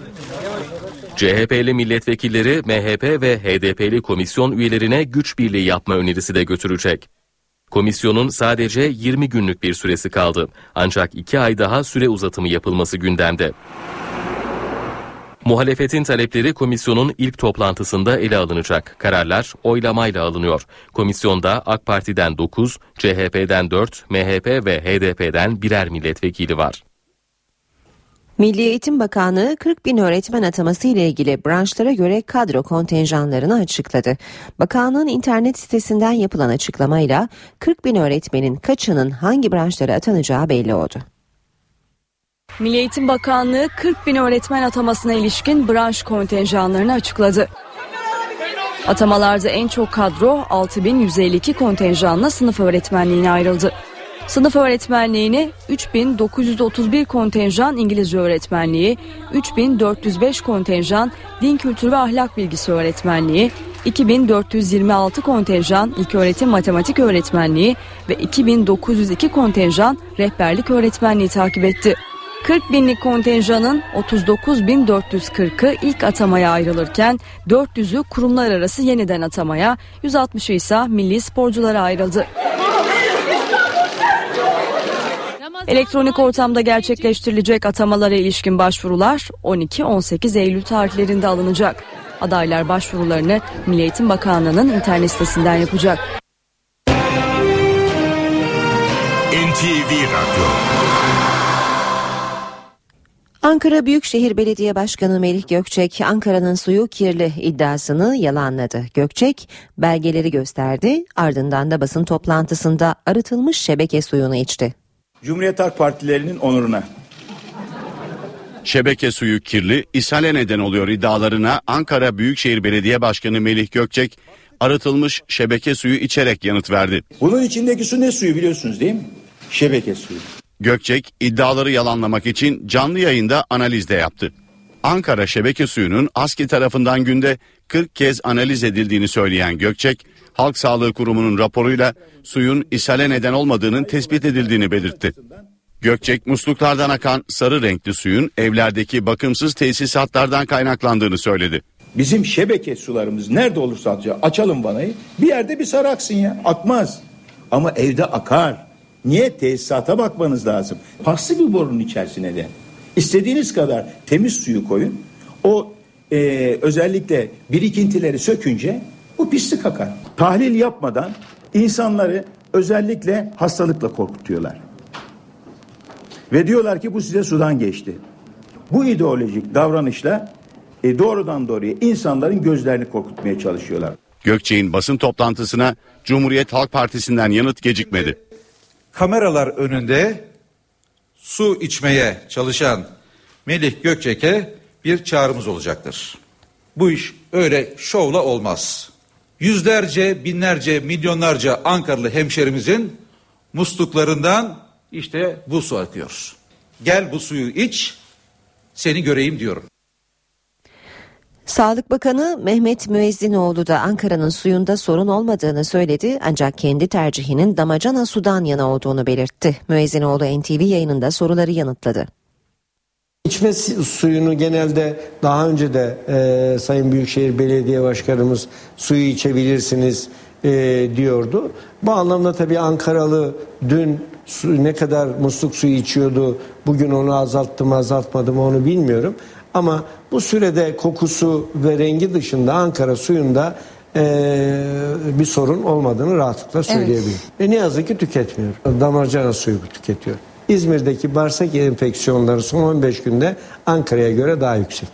[SPEAKER 4] CHP'li milletvekilleri MHP ve HDP'li komisyon üyelerine güç birliği yapma önerisi de götürecek. Komisyonun sadece 20 günlük bir süresi kaldı. Ancak 2 ay daha süre uzatımı yapılması gündemde. Muhalefetin talepleri komisyonun ilk toplantısında ele alınacak. Kararlar oylamayla alınıyor. Komisyonda AK Parti'den 9, CHP'den 4, MHP ve HDP'den birer milletvekili var.
[SPEAKER 1] Milli Eğitim Bakanlığı 40 bin öğretmen ataması ile ilgili branşlara göre kadro kontenjanlarını açıkladı. Bakanlığın internet sitesinden yapılan açıklamayla 40 bin öğretmenin kaçının hangi branşlara atanacağı belli oldu.
[SPEAKER 5] Milli Eğitim Bakanlığı 40 bin öğretmen atamasına ilişkin branş kontenjanlarını açıkladı. Atamalarda en çok kadro 6152 kontenjanla sınıf öğretmenliğine ayrıldı. Sınıf öğretmenliğine 3931 kontenjan İngilizce öğretmenliği, 3405 kontenjan din kültürü ve ahlak bilgisi öğretmenliği, 2426 kontenjan ilköğretim matematik öğretmenliği ve 2902 kontenjan rehberlik öğretmenliği takip etti. 40 binlik kontenjanın 39.440'ı ilk atamaya ayrılırken 400'ü kurumlar arası yeniden atamaya, 160'ı ise milli sporculara ayrıldı. Elektronik ortamda gerçekleştirilecek atamalara ilişkin başvurular 12-18 Eylül tarihlerinde alınacak. Adaylar başvurularını Milli Eğitim Bakanlığı'nın internet sitesinden yapacak.
[SPEAKER 7] NTV Radyo
[SPEAKER 1] Ankara Büyükşehir Belediye Başkanı Melih Gökçek Ankara'nın suyu kirli iddiasını yalanladı. Gökçek belgeleri gösterdi ardından da basın toplantısında arıtılmış şebeke suyunu içti.
[SPEAKER 18] Cumhuriyet Halk Partilerinin onuruna.
[SPEAKER 10] Şebeke suyu kirli, ishale neden oluyor iddialarına Ankara Büyükşehir Belediye Başkanı Melih Gökçek arıtılmış şebeke suyu içerek yanıt verdi.
[SPEAKER 18] Bunun içindeki su ne suyu biliyorsunuz değil mi? Şebeke suyu.
[SPEAKER 10] Gökçek iddiaları yalanlamak için canlı yayında analizde yaptı. Ankara şebeke suyunun ASKİ tarafından günde 40 kez analiz edildiğini söyleyen Gökçek, Halk Sağlığı Kurumu'nun raporuyla suyun ishale neden olmadığının tespit edildiğini belirtti. Gökçek musluklardan akan sarı renkli suyun evlerdeki bakımsız tesisatlardan kaynaklandığını söyledi.
[SPEAKER 18] Bizim şebeke sularımız nerede olursa. Açalım vanayı. Bir yerde bir sarı aksın ya. Akmaz. Ama evde akar. Niye? Tesisata bakmanız lazım. Paslı bir borunun içerisine de. İstediğiniz kadar temiz suyu koyun. O e, özellikle birikintileri sökünce bu pislik akar. Tahlil yapmadan insanları özellikle hastalıkla korkutuyorlar. Ve diyorlar ki bu size sudan geçti. Bu ideolojik davranışla e, doğrudan doğruya insanların gözlerini korkutmaya çalışıyorlar.
[SPEAKER 10] Gökçek'in basın toplantısına Cumhuriyet Halk Partisi'nden yanıt gecikmedi.
[SPEAKER 19] Kameralar önünde su içmeye çalışan Melih Gökçek'e bir çağrımız olacaktır. Bu iş öyle şovla olmaz. Yüzlerce, binlerce, milyonlarca Ankaralı hemşerimizin musluklarından işte bu su akıyor. Gel bu suyu iç, seni göreyim diyorum.
[SPEAKER 1] Sağlık Bakanı Mehmet Müezzinoğlu da Ankara'nın suyunda sorun olmadığını söyledi ancak kendi tercihinin damacana sudan yana olduğunu belirtti. Müezzinoğlu NTV yayınında soruları yanıtladı.
[SPEAKER 20] İçme suyunu genelde daha önce de e, Sayın Büyükşehir Belediye Başkanımız suyu içebilirsiniz e, diyordu. Bu anlamda tabii Ankaralı dün su, ne kadar musluk suyu içiyordu, bugün onu azalttı mı azaltmadı mı onu bilmiyorum. Ama bu sürede kokusu ve rengi dışında Ankara suyunda e, bir sorun olmadığını rahatlıkla söyleyebilirim. Evet. Ve ne yazık ki tüketmiyor. Damarcana suyu tüketiyor. İzmir'deki bağırsak enfeksiyonları son 15 günde Ankara'ya göre daha yüksek.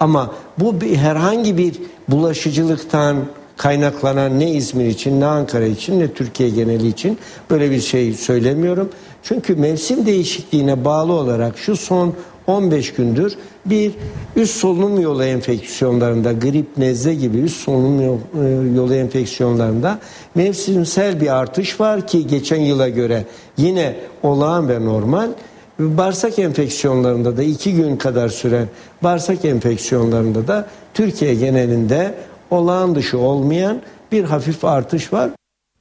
[SPEAKER 20] Ama bu bir, herhangi bir bulaşıcılıktan kaynaklanan ne İzmir için ne Ankara için ne Türkiye geneli için böyle bir şey söylemiyorum. Çünkü mevsim değişikliğine bağlı olarak şu son 15 gündür bir üst solunum yolu enfeksiyonlarında grip, nezle gibi üst solunum e, yolu enfeksiyonlarında mevsimsel bir artış var ki geçen yıla göre yine olağan ve normal. Bağırsak enfeksiyonlarında da iki gün kadar süren bağırsak enfeksiyonlarında da Türkiye genelinde olağan dışı olmayan bir hafif artış var.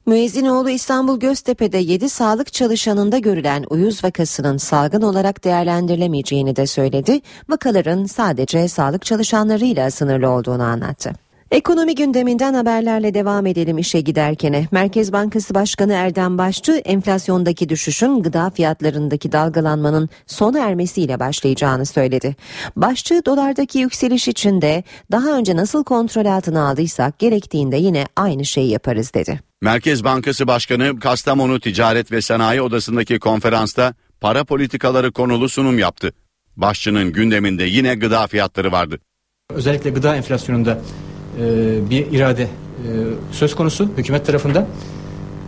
[SPEAKER 1] Müezzinoğlu İstanbul Göztepe'de 7 sağlık çalışanında görülen uyuz vakasının salgın olarak değerlendirilemeyeceğini de söyledi. Vakaların sadece sağlık çalışanlarıyla sınırlı olduğunu anlattı. Ekonomi gündeminden haberlerle devam edelim işe giderkene. Merkez Bankası Başkanı Erdem Başçı enflasyondaki düşüşün gıda fiyatlarındaki dalgalanmanın sona ermesiyle başlayacağını söyledi. Başçı dolardaki yükseliş için de daha önce nasıl kontrol altına aldıysak gerektiğinde yine aynı şeyi yaparız dedi.
[SPEAKER 10] Merkez Bankası Başkanı Kastamonu Ticaret ve Sanayi Odası'ndaki konferansta para politikaları konulu sunum yaptı. Başçının gündeminde yine gıda fiyatları vardı.
[SPEAKER 21] Özellikle gıda enflasyonunda e, bir irade e, söz konusu hükümet tarafından.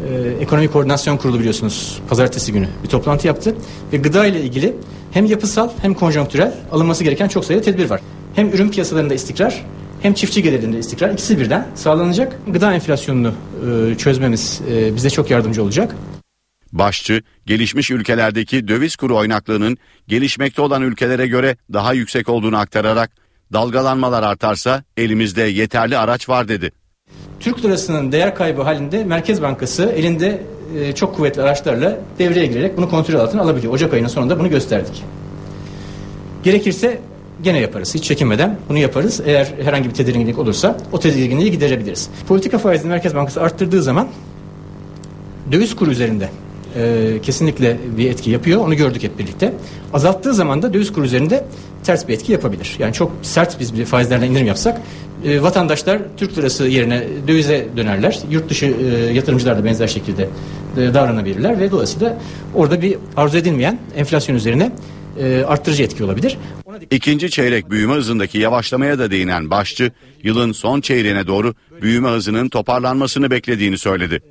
[SPEAKER 21] E, Ekonomi Koordinasyon Kurulu biliyorsunuz pazartesi günü bir toplantı yaptı ve gıda ile ilgili hem yapısal hem konjonktürel alınması gereken çok sayıda tedbir var. Hem ürün piyasalarında istikrar hem çiftçi gelirinde istikrar ikisi birden sağlanacak. Gıda enflasyonunu e, çözmemiz bize çok yardımcı olacak.
[SPEAKER 10] Başçı, gelişmiş ülkelerdeki döviz kuru oynaklığının gelişmekte olan ülkelere göre daha yüksek olduğunu aktararak dalgalanmalar artarsa elimizde yeterli araç var dedi.
[SPEAKER 21] Türk lirasının değer kaybı halinde Merkez Bankası elinde e, çok kuvvetli araçlarla devreye girerek bunu kontrol altına alabiliyor. Ocak ayının sonunda bunu gösterdik. Gerekirse gene yaparız. Hiç çekinmeden bunu yaparız. Eğer herhangi bir tedirginlik olursa o tedirginliği giderebiliriz. Politika faizini Merkez Bankası arttırdığı zaman döviz kuru üzerinde e, kesinlikle bir etki yapıyor. Onu gördük hep birlikte. Azalttığı zaman da döviz kuru üzerinde ters bir etki yapabilir. Yani çok sert biz bir faizlerden indirim yapsak e, vatandaşlar Türk lirası yerine dövize dönerler. Yurt dışı e, yatırımcılar da benzer şekilde e, davranabilirler ve dolayısıyla orada bir arzu edilmeyen enflasyon üzerine e, arttırıcı etki olabilir.
[SPEAKER 10] İkinci çeyrek büyüme hızındaki yavaşlamaya da değinen başçı, yılın son çeyreğine doğru büyüme hızının toparlanmasını beklediğini söyledi.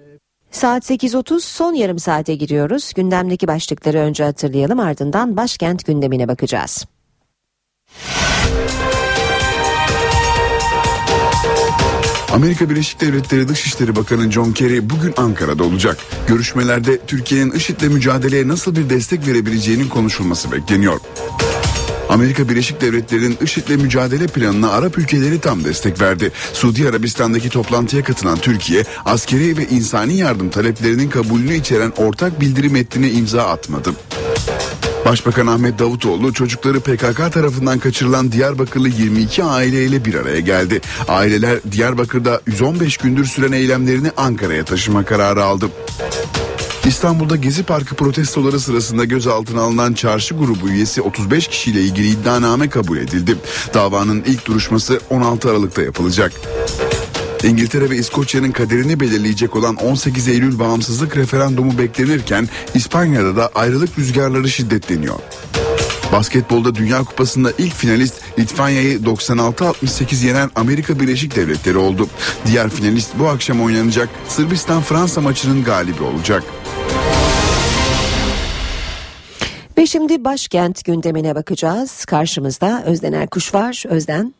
[SPEAKER 1] Saat 8.30 son yarım saate giriyoruz. Gündemdeki başlıkları önce hatırlayalım ardından başkent gündemine bakacağız.
[SPEAKER 2] Amerika Birleşik Devletleri Dışişleri Bakanı John Kerry bugün Ankara'da olacak. Görüşmelerde Türkiye'nin IŞİD'le mücadeleye nasıl bir destek verebileceğinin konuşulması bekleniyor. Amerika Birleşik Devletleri'nin IŞİD'le mücadele planına Arap ülkeleri tam destek verdi. Suudi Arabistan'daki toplantıya katılan Türkiye, askeri ve insani yardım taleplerinin kabulünü içeren ortak bildiri metnine imza atmadı. Başbakan Ahmet Davutoğlu çocukları PKK tarafından kaçırılan Diyarbakırlı 22 aileyle bir araya geldi. Aileler Diyarbakır'da 115 gündür süren eylemlerini Ankara'ya taşıma kararı aldı. İstanbul'da Gezi Parkı protestoları sırasında gözaltına alınan çarşı grubu üyesi 35 kişiyle ilgili iddianame kabul edildi. Davanın ilk duruşması 16 Aralık'ta yapılacak. İngiltere ve İskoçya'nın kaderini belirleyecek olan 18 Eylül bağımsızlık referandumu beklenirken İspanya'da da ayrılık rüzgarları şiddetleniyor. Basketbolda Dünya Kupası'nda ilk finalist Litvanya'yı 96-68 yenen Amerika Birleşik Devletleri oldu. Diğer finalist bu akşam oynanacak Sırbistan-Fransa maçının galibi olacak.
[SPEAKER 1] Ve şimdi başkent gündemine bakacağız. Karşımızda Özden Erkuş var. Özden.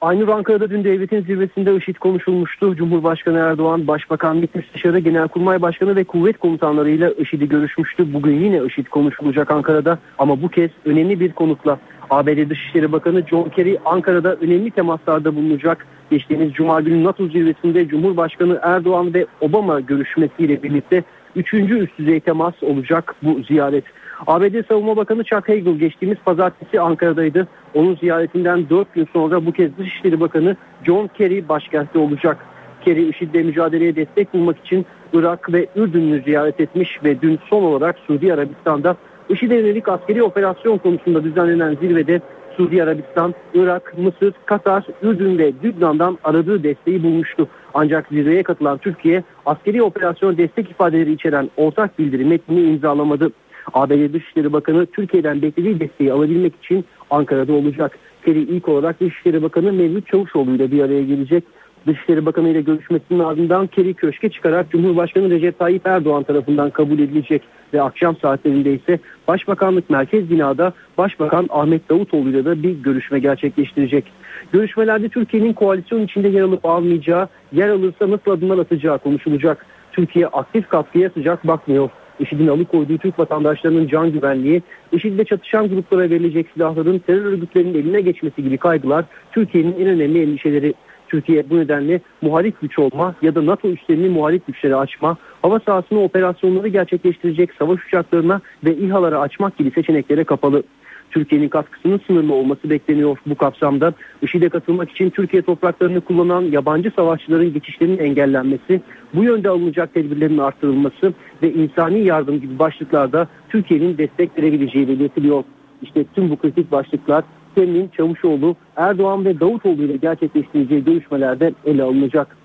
[SPEAKER 22] Aynı Ankara'da dün devletin zirvesinde IŞİD konuşulmuştu. Cumhurbaşkanı Erdoğan, Başbakan MİT Müsteşarı, Genelkurmay Başkanı ve kuvvet komutanlarıyla IŞİD'i görüşmüştü. Bugün yine IŞİD konuşulacak Ankara'da ama bu kez önemli bir konukla. ABD Dışişleri Bakanı John Kerry Ankara'da önemli temaslarda bulunacak. Geçtiğimiz Cuma günü NATO zirvesinde Cumhurbaşkanı Erdoğan ve Obama görüşmesiyle birlikte üçüncü üst düzey temas olacak bu ziyaret. ABD Savunma Bakanı Chuck Hagel geçtiğimiz pazartesi Ankara'daydı. Onun ziyaretinden 4 gün sonra bu kez Dışişleri Bakanı John Kerry başkentte olacak. Kerry IŞİD'le mücadeleye destek bulmak için Irak ve Ürdün'ü ziyaret etmiş ve dün son olarak Suudi Arabistan'da IŞİD'e yönelik askeri operasyon konusunda düzenlenen zirvede Suudi Arabistan, Irak, Mısır, Katar, Ürdün ve Lübnan'dan aradığı desteği bulmuştu. Ancak zirveye katılan Türkiye askeri operasyon destek ifadeleri içeren ortak bildiri metnini imzalamadı. ABD Dışişleri Bakanı Türkiye'den beklediği desteği alabilmek için Ankara'da olacak. Kerry ilk olarak Dışişleri Bakanı Mevlüt Çavuşoğlu ile bir araya gelecek. Dışişleri Bakanı ile görüşmesinin ardından Kerry köşke çıkarak Cumhurbaşkanı Recep Tayyip Erdoğan tarafından kabul edilecek ve akşam saatlerinde ise Başbakanlık Merkez Bina'da Başbakan Ahmet Davutoğlu ile de bir görüşme gerçekleştirecek. Görüşmelerde Türkiye'nin koalisyon içinde yer alıp almayacağı, yer alırsa nasıl adımlar atacağı konuşulacak. Türkiye aktif katkıya sıcak bakmıyor. IŞİD'in alıkoyduğu Türk vatandaşlarının can güvenliği, IŞİD'le çatışan gruplara verilecek silahların terör örgütlerinin eline geçmesi gibi kaygılar Türkiye'nin en önemli endişeleri. Türkiye bu nedenle muhalif güç olma ya da NATO üslerini muhalif güçlere açma, hava sahasına operasyonları gerçekleştirecek savaş uçaklarına ve İHA'lara açmak gibi seçeneklere kapalı. Türkiye'nin katkısının sınırlı olması bekleniyor bu kapsamda. IŞİD'e katılmak için Türkiye topraklarını kullanan yabancı savaşçıların geçişlerinin engellenmesi, bu yönde alınacak tedbirlerin artırılması ve insani yardım gibi başlıklarda Türkiye'nin destek verebileceği belirtiliyor. İşte tüm bu kritik başlıklar Semih'in Çavuşoğlu, Erdoğan ve Davutoğlu ile gerçekleştireceği görüşmelerde ele alınacak.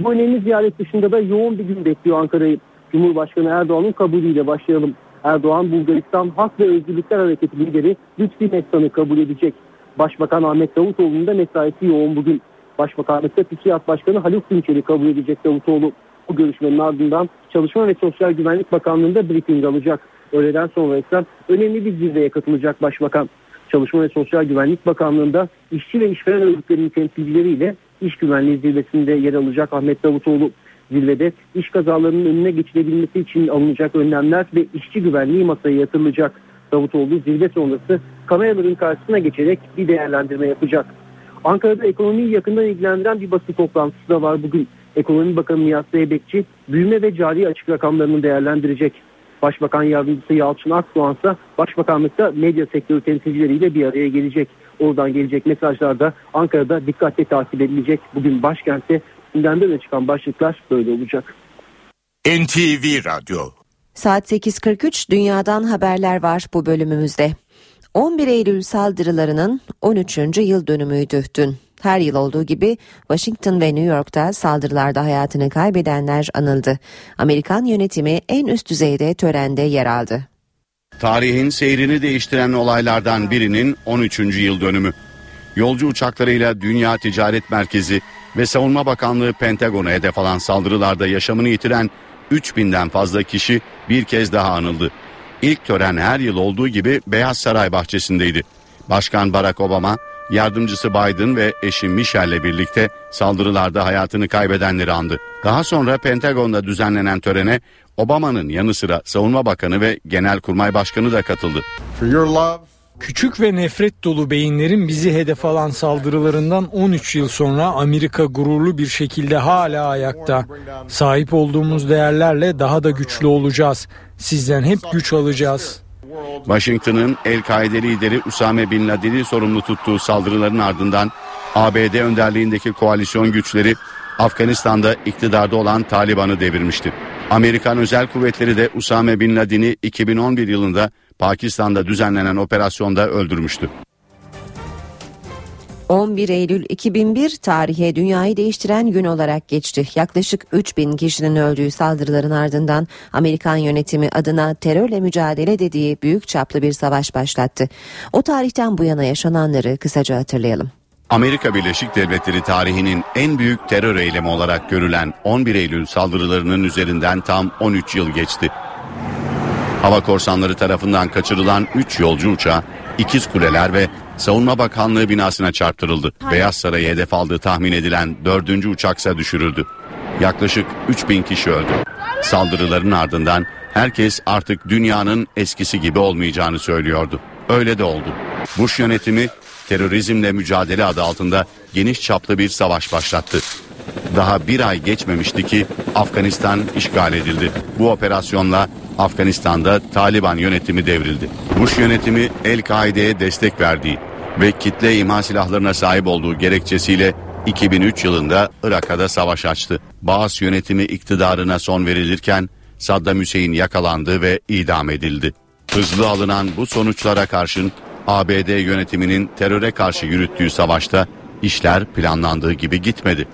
[SPEAKER 22] Bu önemli ziyaret dışında da yoğun bir gün bekliyor Ankara'yı. Cumhurbaşkanı Erdoğan'ın kabulüyle başlayalım. Erdoğan Bulgaristan Hak ve Özgürlükler Hareketi lideri Lütfi Mestan'ı kabul edecek. Başbakan Ahmet Davutoğlu'nun da mesaisi yoğun bugün. Başbakanlıkta TÜSİAD Başkanı Haluk Günçer'i kabul edecek Davutoğlu. Bu görüşmenin ardından Çalışma ve Sosyal Güvenlik Bakanlığı'nda briefing alacak. Öğleden sonra ise önemli bir zirveye katılacak Başbakan. Çalışma ve Sosyal Güvenlik Bakanlığı'nda işçi ve işveren örgütlerinin temsilcileriyle iş güvenliği zirvesinde yer alacak Ahmet Davutoğlu. Zirvede iş kazalarının önüne geçilebilmesi için alınacak önlemler ve işçi güvenliği masaya yatırılacak. Davutoğlu zirve sonrası kameraların karşısına geçerek bir değerlendirme yapacak. Ankara'da ekonomiyi yakından ilgilendiren bir basın toplantısı da var bugün. Ekonomi Bakanı Nihat Zeybekçi büyüme ve cari açık rakamlarını değerlendirecek. Başbakan Yardımcısı Yalçın Akdoğan ise Başbakanlıkta medya sektörü temsilcileriyle bir araya gelecek. Oradan gelecek mesajlar da Ankara'da dikkatle takip edilecek. Bugün başkentte gündemde öne çıkan başlıklar böyle olacak.
[SPEAKER 7] NTV Radyo
[SPEAKER 1] Saat 8.43 dünyadan haberler var bu bölümümüzde. 11 Eylül saldırılarının 13. yıl dönümüydü dün. Her yıl olduğu gibi Washington ve New York'ta saldırılarda hayatını kaybedenler anıldı. Amerikan yönetimi en üst düzeyde törende yer aldı.
[SPEAKER 10] Tarihin seyrini değiştiren olaylardan birinin 13. yıl dönümü. Yolcu uçaklarıyla Dünya Ticaret Merkezi ve Savunma Bakanlığı Pentagon'a hedef alan saldırılarda yaşamını yitiren 3000'den fazla kişi bir kez daha anıldı. İlk tören her yıl olduğu gibi Beyaz Saray bahçesindeydi. Başkan Barack Obama, yardımcısı Biden ve eşi Michelle'le birlikte saldırılarda hayatını kaybedenleri andı. Daha sonra Pentagon'da düzenlenen törene Obama'nın yanı sıra Savunma Bakanı ve Genelkurmay Başkanı da katıldı.
[SPEAKER 6] Küçük ve nefret dolu beyinlerin bizi hedef alan saldırılarından 13 yıl sonra Amerika gururlu bir şekilde hala ayakta. Sahip olduğumuz değerlerle daha da güçlü olacağız. Sizden hep güç alacağız.
[SPEAKER 10] Washington'ın El-Kaide lideri Usame Bin Laden'i sorumlu tuttuğu saldırıların ardından ABD önderliğindeki koalisyon güçleri Afganistan'da iktidarda olan Taliban'ı devirmişti. Amerikan özel kuvvetleri de Usame Bin Laden'i 2011 yılında Pakistan'da düzenlenen operasyonda öldürmüştü.
[SPEAKER 1] 11 Eylül 2001 tarihe dünyayı değiştiren gün olarak geçti. Yaklaşık 3000 kişinin öldüğü saldırıların ardından Amerikan yönetimi adına terörle mücadele dediği büyük çaplı bir savaş başlattı. O tarihten bu yana yaşananları kısaca hatırlayalım.
[SPEAKER 10] Amerika Birleşik Devletleri tarihinin en büyük terör eylemi olarak görülen 11 Eylül saldırılarının üzerinden tam 13 yıl geçti. Hava korsanları tarafından kaçırılan 3 yolcu uçağı ikiz kuleler ve Savunma Bakanlığı binasına çarptırıldı. Beyaz Saray'ı hedef aldığı tahmin edilen 4. uçaksa düşürüldü. Yaklaşık 3000 kişi öldü. Saldırıların ardından herkes artık dünyanın eskisi gibi olmayacağını söylüyordu. Öyle de oldu. Bush yönetimi terörizmle mücadele adı altında geniş çaplı bir savaş başlattı. Daha bir ay geçmemişti ki Afganistan işgal edildi. Bu operasyonla Afganistan'da Taliban yönetimi devrildi. Bush yönetimi El-Kaide'ye destek verdiği ve kitle imha silahlarına sahip olduğu gerekçesiyle 2003 yılında Irak'a da savaş açtı. Baas yönetimi iktidarına son verilirken Saddam Hüseyin yakalandı ve idam edildi. Hızlı alınan bu sonuçlara karşın ABD yönetiminin teröre karşı yürüttüğü savaşta işler planlandığı gibi gitmedi.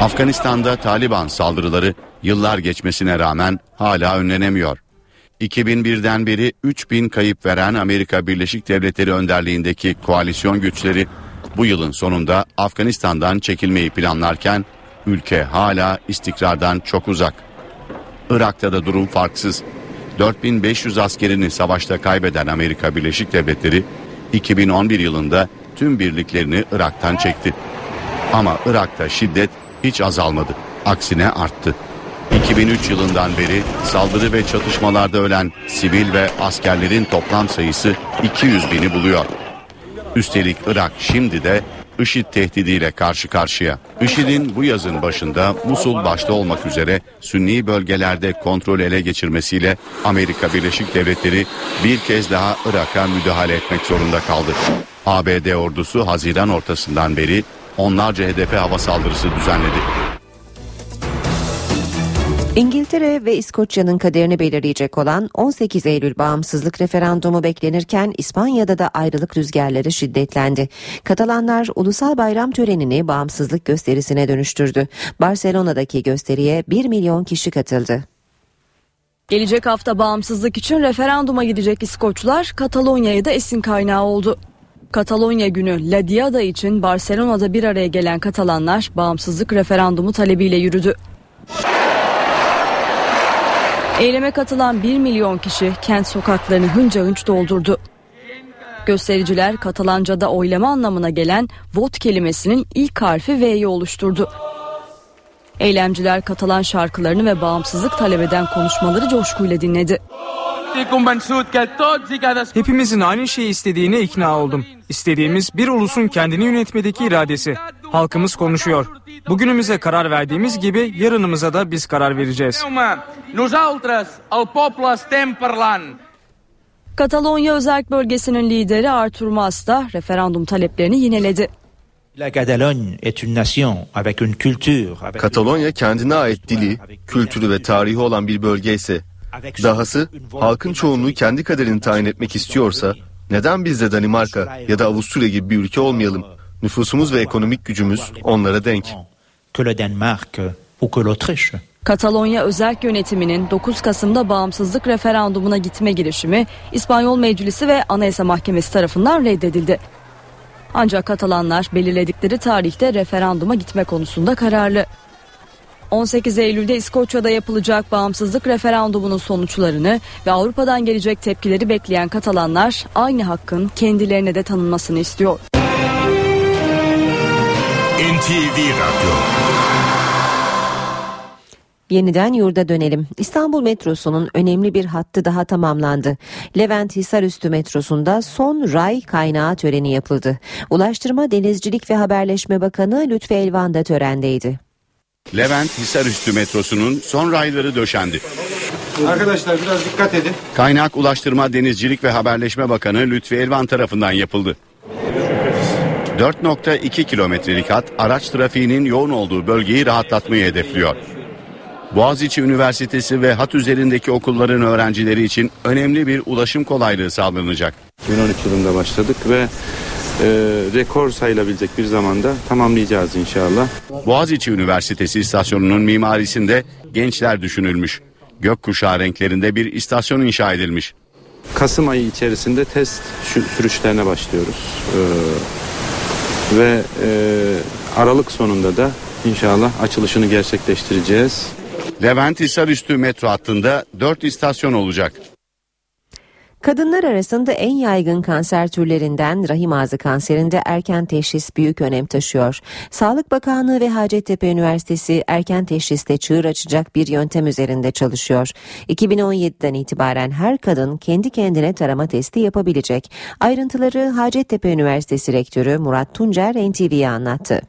[SPEAKER 10] Afganistan'da Taliban saldırıları yıllar geçmesine rağmen hala önlenemiyor. 2001'den beri 3000 kayıp veren Amerika Birleşik Devletleri önderliğindeki koalisyon güçleri bu yılın sonunda Afganistan'dan çekilmeyi planlarken ülke hala istikrardan çok uzak. Irak'ta da durum farksız. 4500 askerini savaşta kaybeden Amerika Birleşik Devletleri 2011 yılında tüm birliklerini Irak'tan çekti. Ama Irak'ta şiddet hiç azalmadı. Aksine arttı. 2003 yılından beri saldırı ve çatışmalarda ölen sivil ve askerlerin toplam sayısı 200 bini buluyor. Üstelik Irak şimdi de IŞİD tehdidiyle karşı karşıya. IŞİD'in bu yazın başında Musul başta olmak üzere Sünni bölgelerde kontrol ele geçirmesiyle Amerika Birleşik Devletleri bir kez daha Irak'a müdahale etmek zorunda kaldı. ABD ordusu Haziran ortasından beri onlarca hedefe hava saldırısı düzenledi.
[SPEAKER 1] İngiltere ve İskoçya'nın kaderini belirleyecek olan 18 Eylül bağımsızlık referandumu beklenirken İspanya'da da ayrılık rüzgarları şiddetlendi. Katalanlar ulusal bayram törenini bağımsızlık gösterisine dönüştürdü. Barcelona'daki gösteriye 1 milyon kişi katıldı.
[SPEAKER 5] Gelecek hafta bağımsızlık için referanduma gidecek İskoçlar Katalonya'ya da esin kaynağı oldu. Katalonya günü La Diada için Barcelona'da bir araya gelen Katalanlar bağımsızlık referandumu talebiyle yürüdü. Eyleme katılan 1 milyon kişi kent sokaklarını hınca hınç doldurdu. Göstericiler Katalanca'da oylama anlamına gelen vot kelimesinin ilk harfi V'yi oluşturdu. Eylemciler Katalan şarkılarını ve bağımsızlık talep eden konuşmaları coşkuyla dinledi.
[SPEAKER 6] Hepimizin aynı şeyi istediğine ikna oldum. İstediğimiz bir ulusun kendini yönetmedeki iradesi. Halkımız konuşuyor. Bugünümüze karar verdiğimiz gibi yarınımıza da biz karar vereceğiz.
[SPEAKER 5] Katalonya Özerk Bölgesi'nin lideri Artur Mas da referandum taleplerini yineledi.
[SPEAKER 23] Katalonya kendine ait dili, kültürü ve tarihi olan bir bölge ise Dahası halkın çoğunluğu kendi kaderini tayin etmek istiyorsa neden biz de Danimarka ya da Avusturya gibi bir ülke olmayalım? Nüfusumuz ve ekonomik gücümüz onlara denk.
[SPEAKER 5] Katalonya Özerk Yönetimi'nin 9 Kasım'da bağımsızlık referandumuna gitme girişimi İspanyol Meclisi ve Anayasa Mahkemesi tarafından reddedildi. Ancak Katalanlar belirledikleri tarihte referanduma gitme konusunda kararlı. 18 Eylül'de İskoçya'da yapılacak bağımsızlık referandumunun sonuçlarını ve Avrupa'dan gelecek tepkileri bekleyen Katalanlar aynı hakkın kendilerine de tanınmasını istiyor.
[SPEAKER 7] NTV Radyo
[SPEAKER 1] Yeniden yurda dönelim. İstanbul metrosunun önemli bir hattı daha tamamlandı. Levent Hisarüstü metrosunda son ray kaynağı töreni yapıldı. Ulaştırma, Denizcilik ve Haberleşme Bakanı Lütfi Elvan da törendeydi.
[SPEAKER 10] Levent Hisarüstü metrosunun son rayları döşendi.
[SPEAKER 24] Arkadaşlar biraz dikkat edin.
[SPEAKER 10] Kaynak Ulaştırma, Denizcilik ve Haberleşme Bakanı Lütfi Elvan tarafından yapıldı. 4.2 kilometrelik hat araç trafiğinin yoğun olduğu bölgeyi rahatlatmayı hedefliyor. Boğaziçi Üniversitesi ve hat üzerindeki okulların öğrencileri için önemli bir ulaşım kolaylığı sağlanacak.
[SPEAKER 25] 2013 yılında başladık ve e, rekor sayılabilecek bir zamanda tamamlayacağız inşallah.
[SPEAKER 10] Boğaziçi Üniversitesi istasyonunun mimarisinde gençler düşünülmüş. Gökkuşağı renklerinde bir istasyon inşa edilmiş.
[SPEAKER 25] Kasım ayı içerisinde test sürüşlerine başlıyoruz. Ee, ve e, Aralık sonunda da inşallah açılışını gerçekleştireceğiz.
[SPEAKER 10] Levent Hisarüstü metro hattında 4 istasyon olacak.
[SPEAKER 1] Kadınlar arasında en yaygın kanser türlerinden rahim ağzı kanserinde erken teşhis büyük önem taşıyor. Sağlık Bakanlığı ve Hacettepe Üniversitesi erken teşhiste çığır açacak bir yöntem üzerinde çalışıyor. 2017'den itibaren her kadın kendi kendine tarama testi yapabilecek. Ayrıntıları Hacettepe Üniversitesi Rektörü Murat Tuncer NTV'ye anlattı.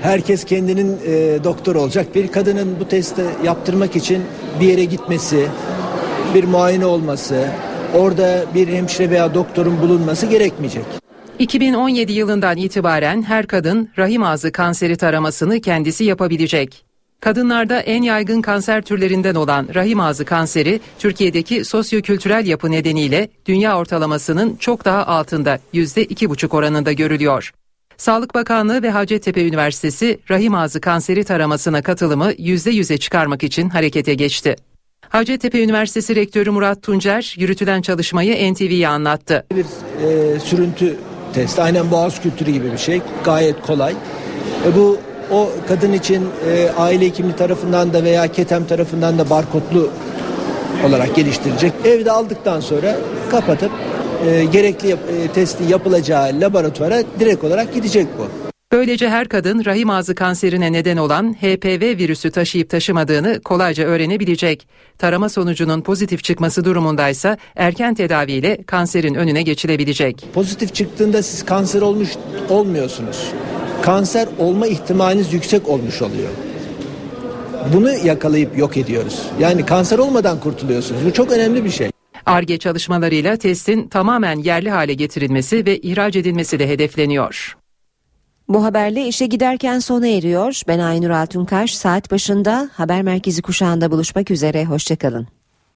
[SPEAKER 26] Herkes kendinin e, doktor olacak. Bir kadının bu testi yaptırmak için bir yere gitmesi, bir muayene olması, orada bir hemşire veya doktorun bulunması gerekmeyecek.
[SPEAKER 8] 2017 yılından itibaren her kadın rahim ağzı kanseri taramasını kendisi yapabilecek. Kadınlarda en yaygın kanser türlerinden olan rahim ağzı kanseri Türkiye'deki sosyokültürel yapı nedeniyle dünya ortalamasının çok daha altında %2,5 oranında görülüyor. Sağlık Bakanlığı ve Hacettepe Üniversitesi rahim ağzı kanseri taramasına katılımı %100'e çıkarmak için harekete geçti. Hacettepe Üniversitesi Rektörü Murat Tuncer yürütülen çalışmayı NTV'ye anlattı.
[SPEAKER 26] Bir e, sürüntü testi aynen boğaz kültürü gibi bir şey gayet kolay. E, bu o kadın için e, aile hekimi tarafından da veya ketem tarafından da barkodlu olarak geliştirecek. Evde aldıktan sonra kapatıp e, gerekli e, testi yapılacağı laboratuvara direkt olarak gidecek bu.
[SPEAKER 8] Böylece her kadın rahim ağzı kanserine neden olan HPV virüsü taşıyıp taşımadığını kolayca öğrenebilecek. Tarama sonucunun pozitif çıkması durumundaysa erken tedaviyle kanserin önüne geçilebilecek.
[SPEAKER 26] Pozitif çıktığında siz kanser olmuş olmuyorsunuz. Kanser olma ihtimaliniz yüksek olmuş oluyor. Bunu yakalayıp yok ediyoruz. Yani kanser olmadan kurtuluyorsunuz. Bu çok önemli bir şey.
[SPEAKER 8] ARGE çalışmalarıyla testin tamamen yerli hale getirilmesi ve ihraç edilmesi de hedefleniyor.
[SPEAKER 1] Bu haberle işe giderken sona eriyor. Ben Aynur Altunkaş. Saat başında haber merkezi kuşağında buluşmak üzere. Hoşçakalın.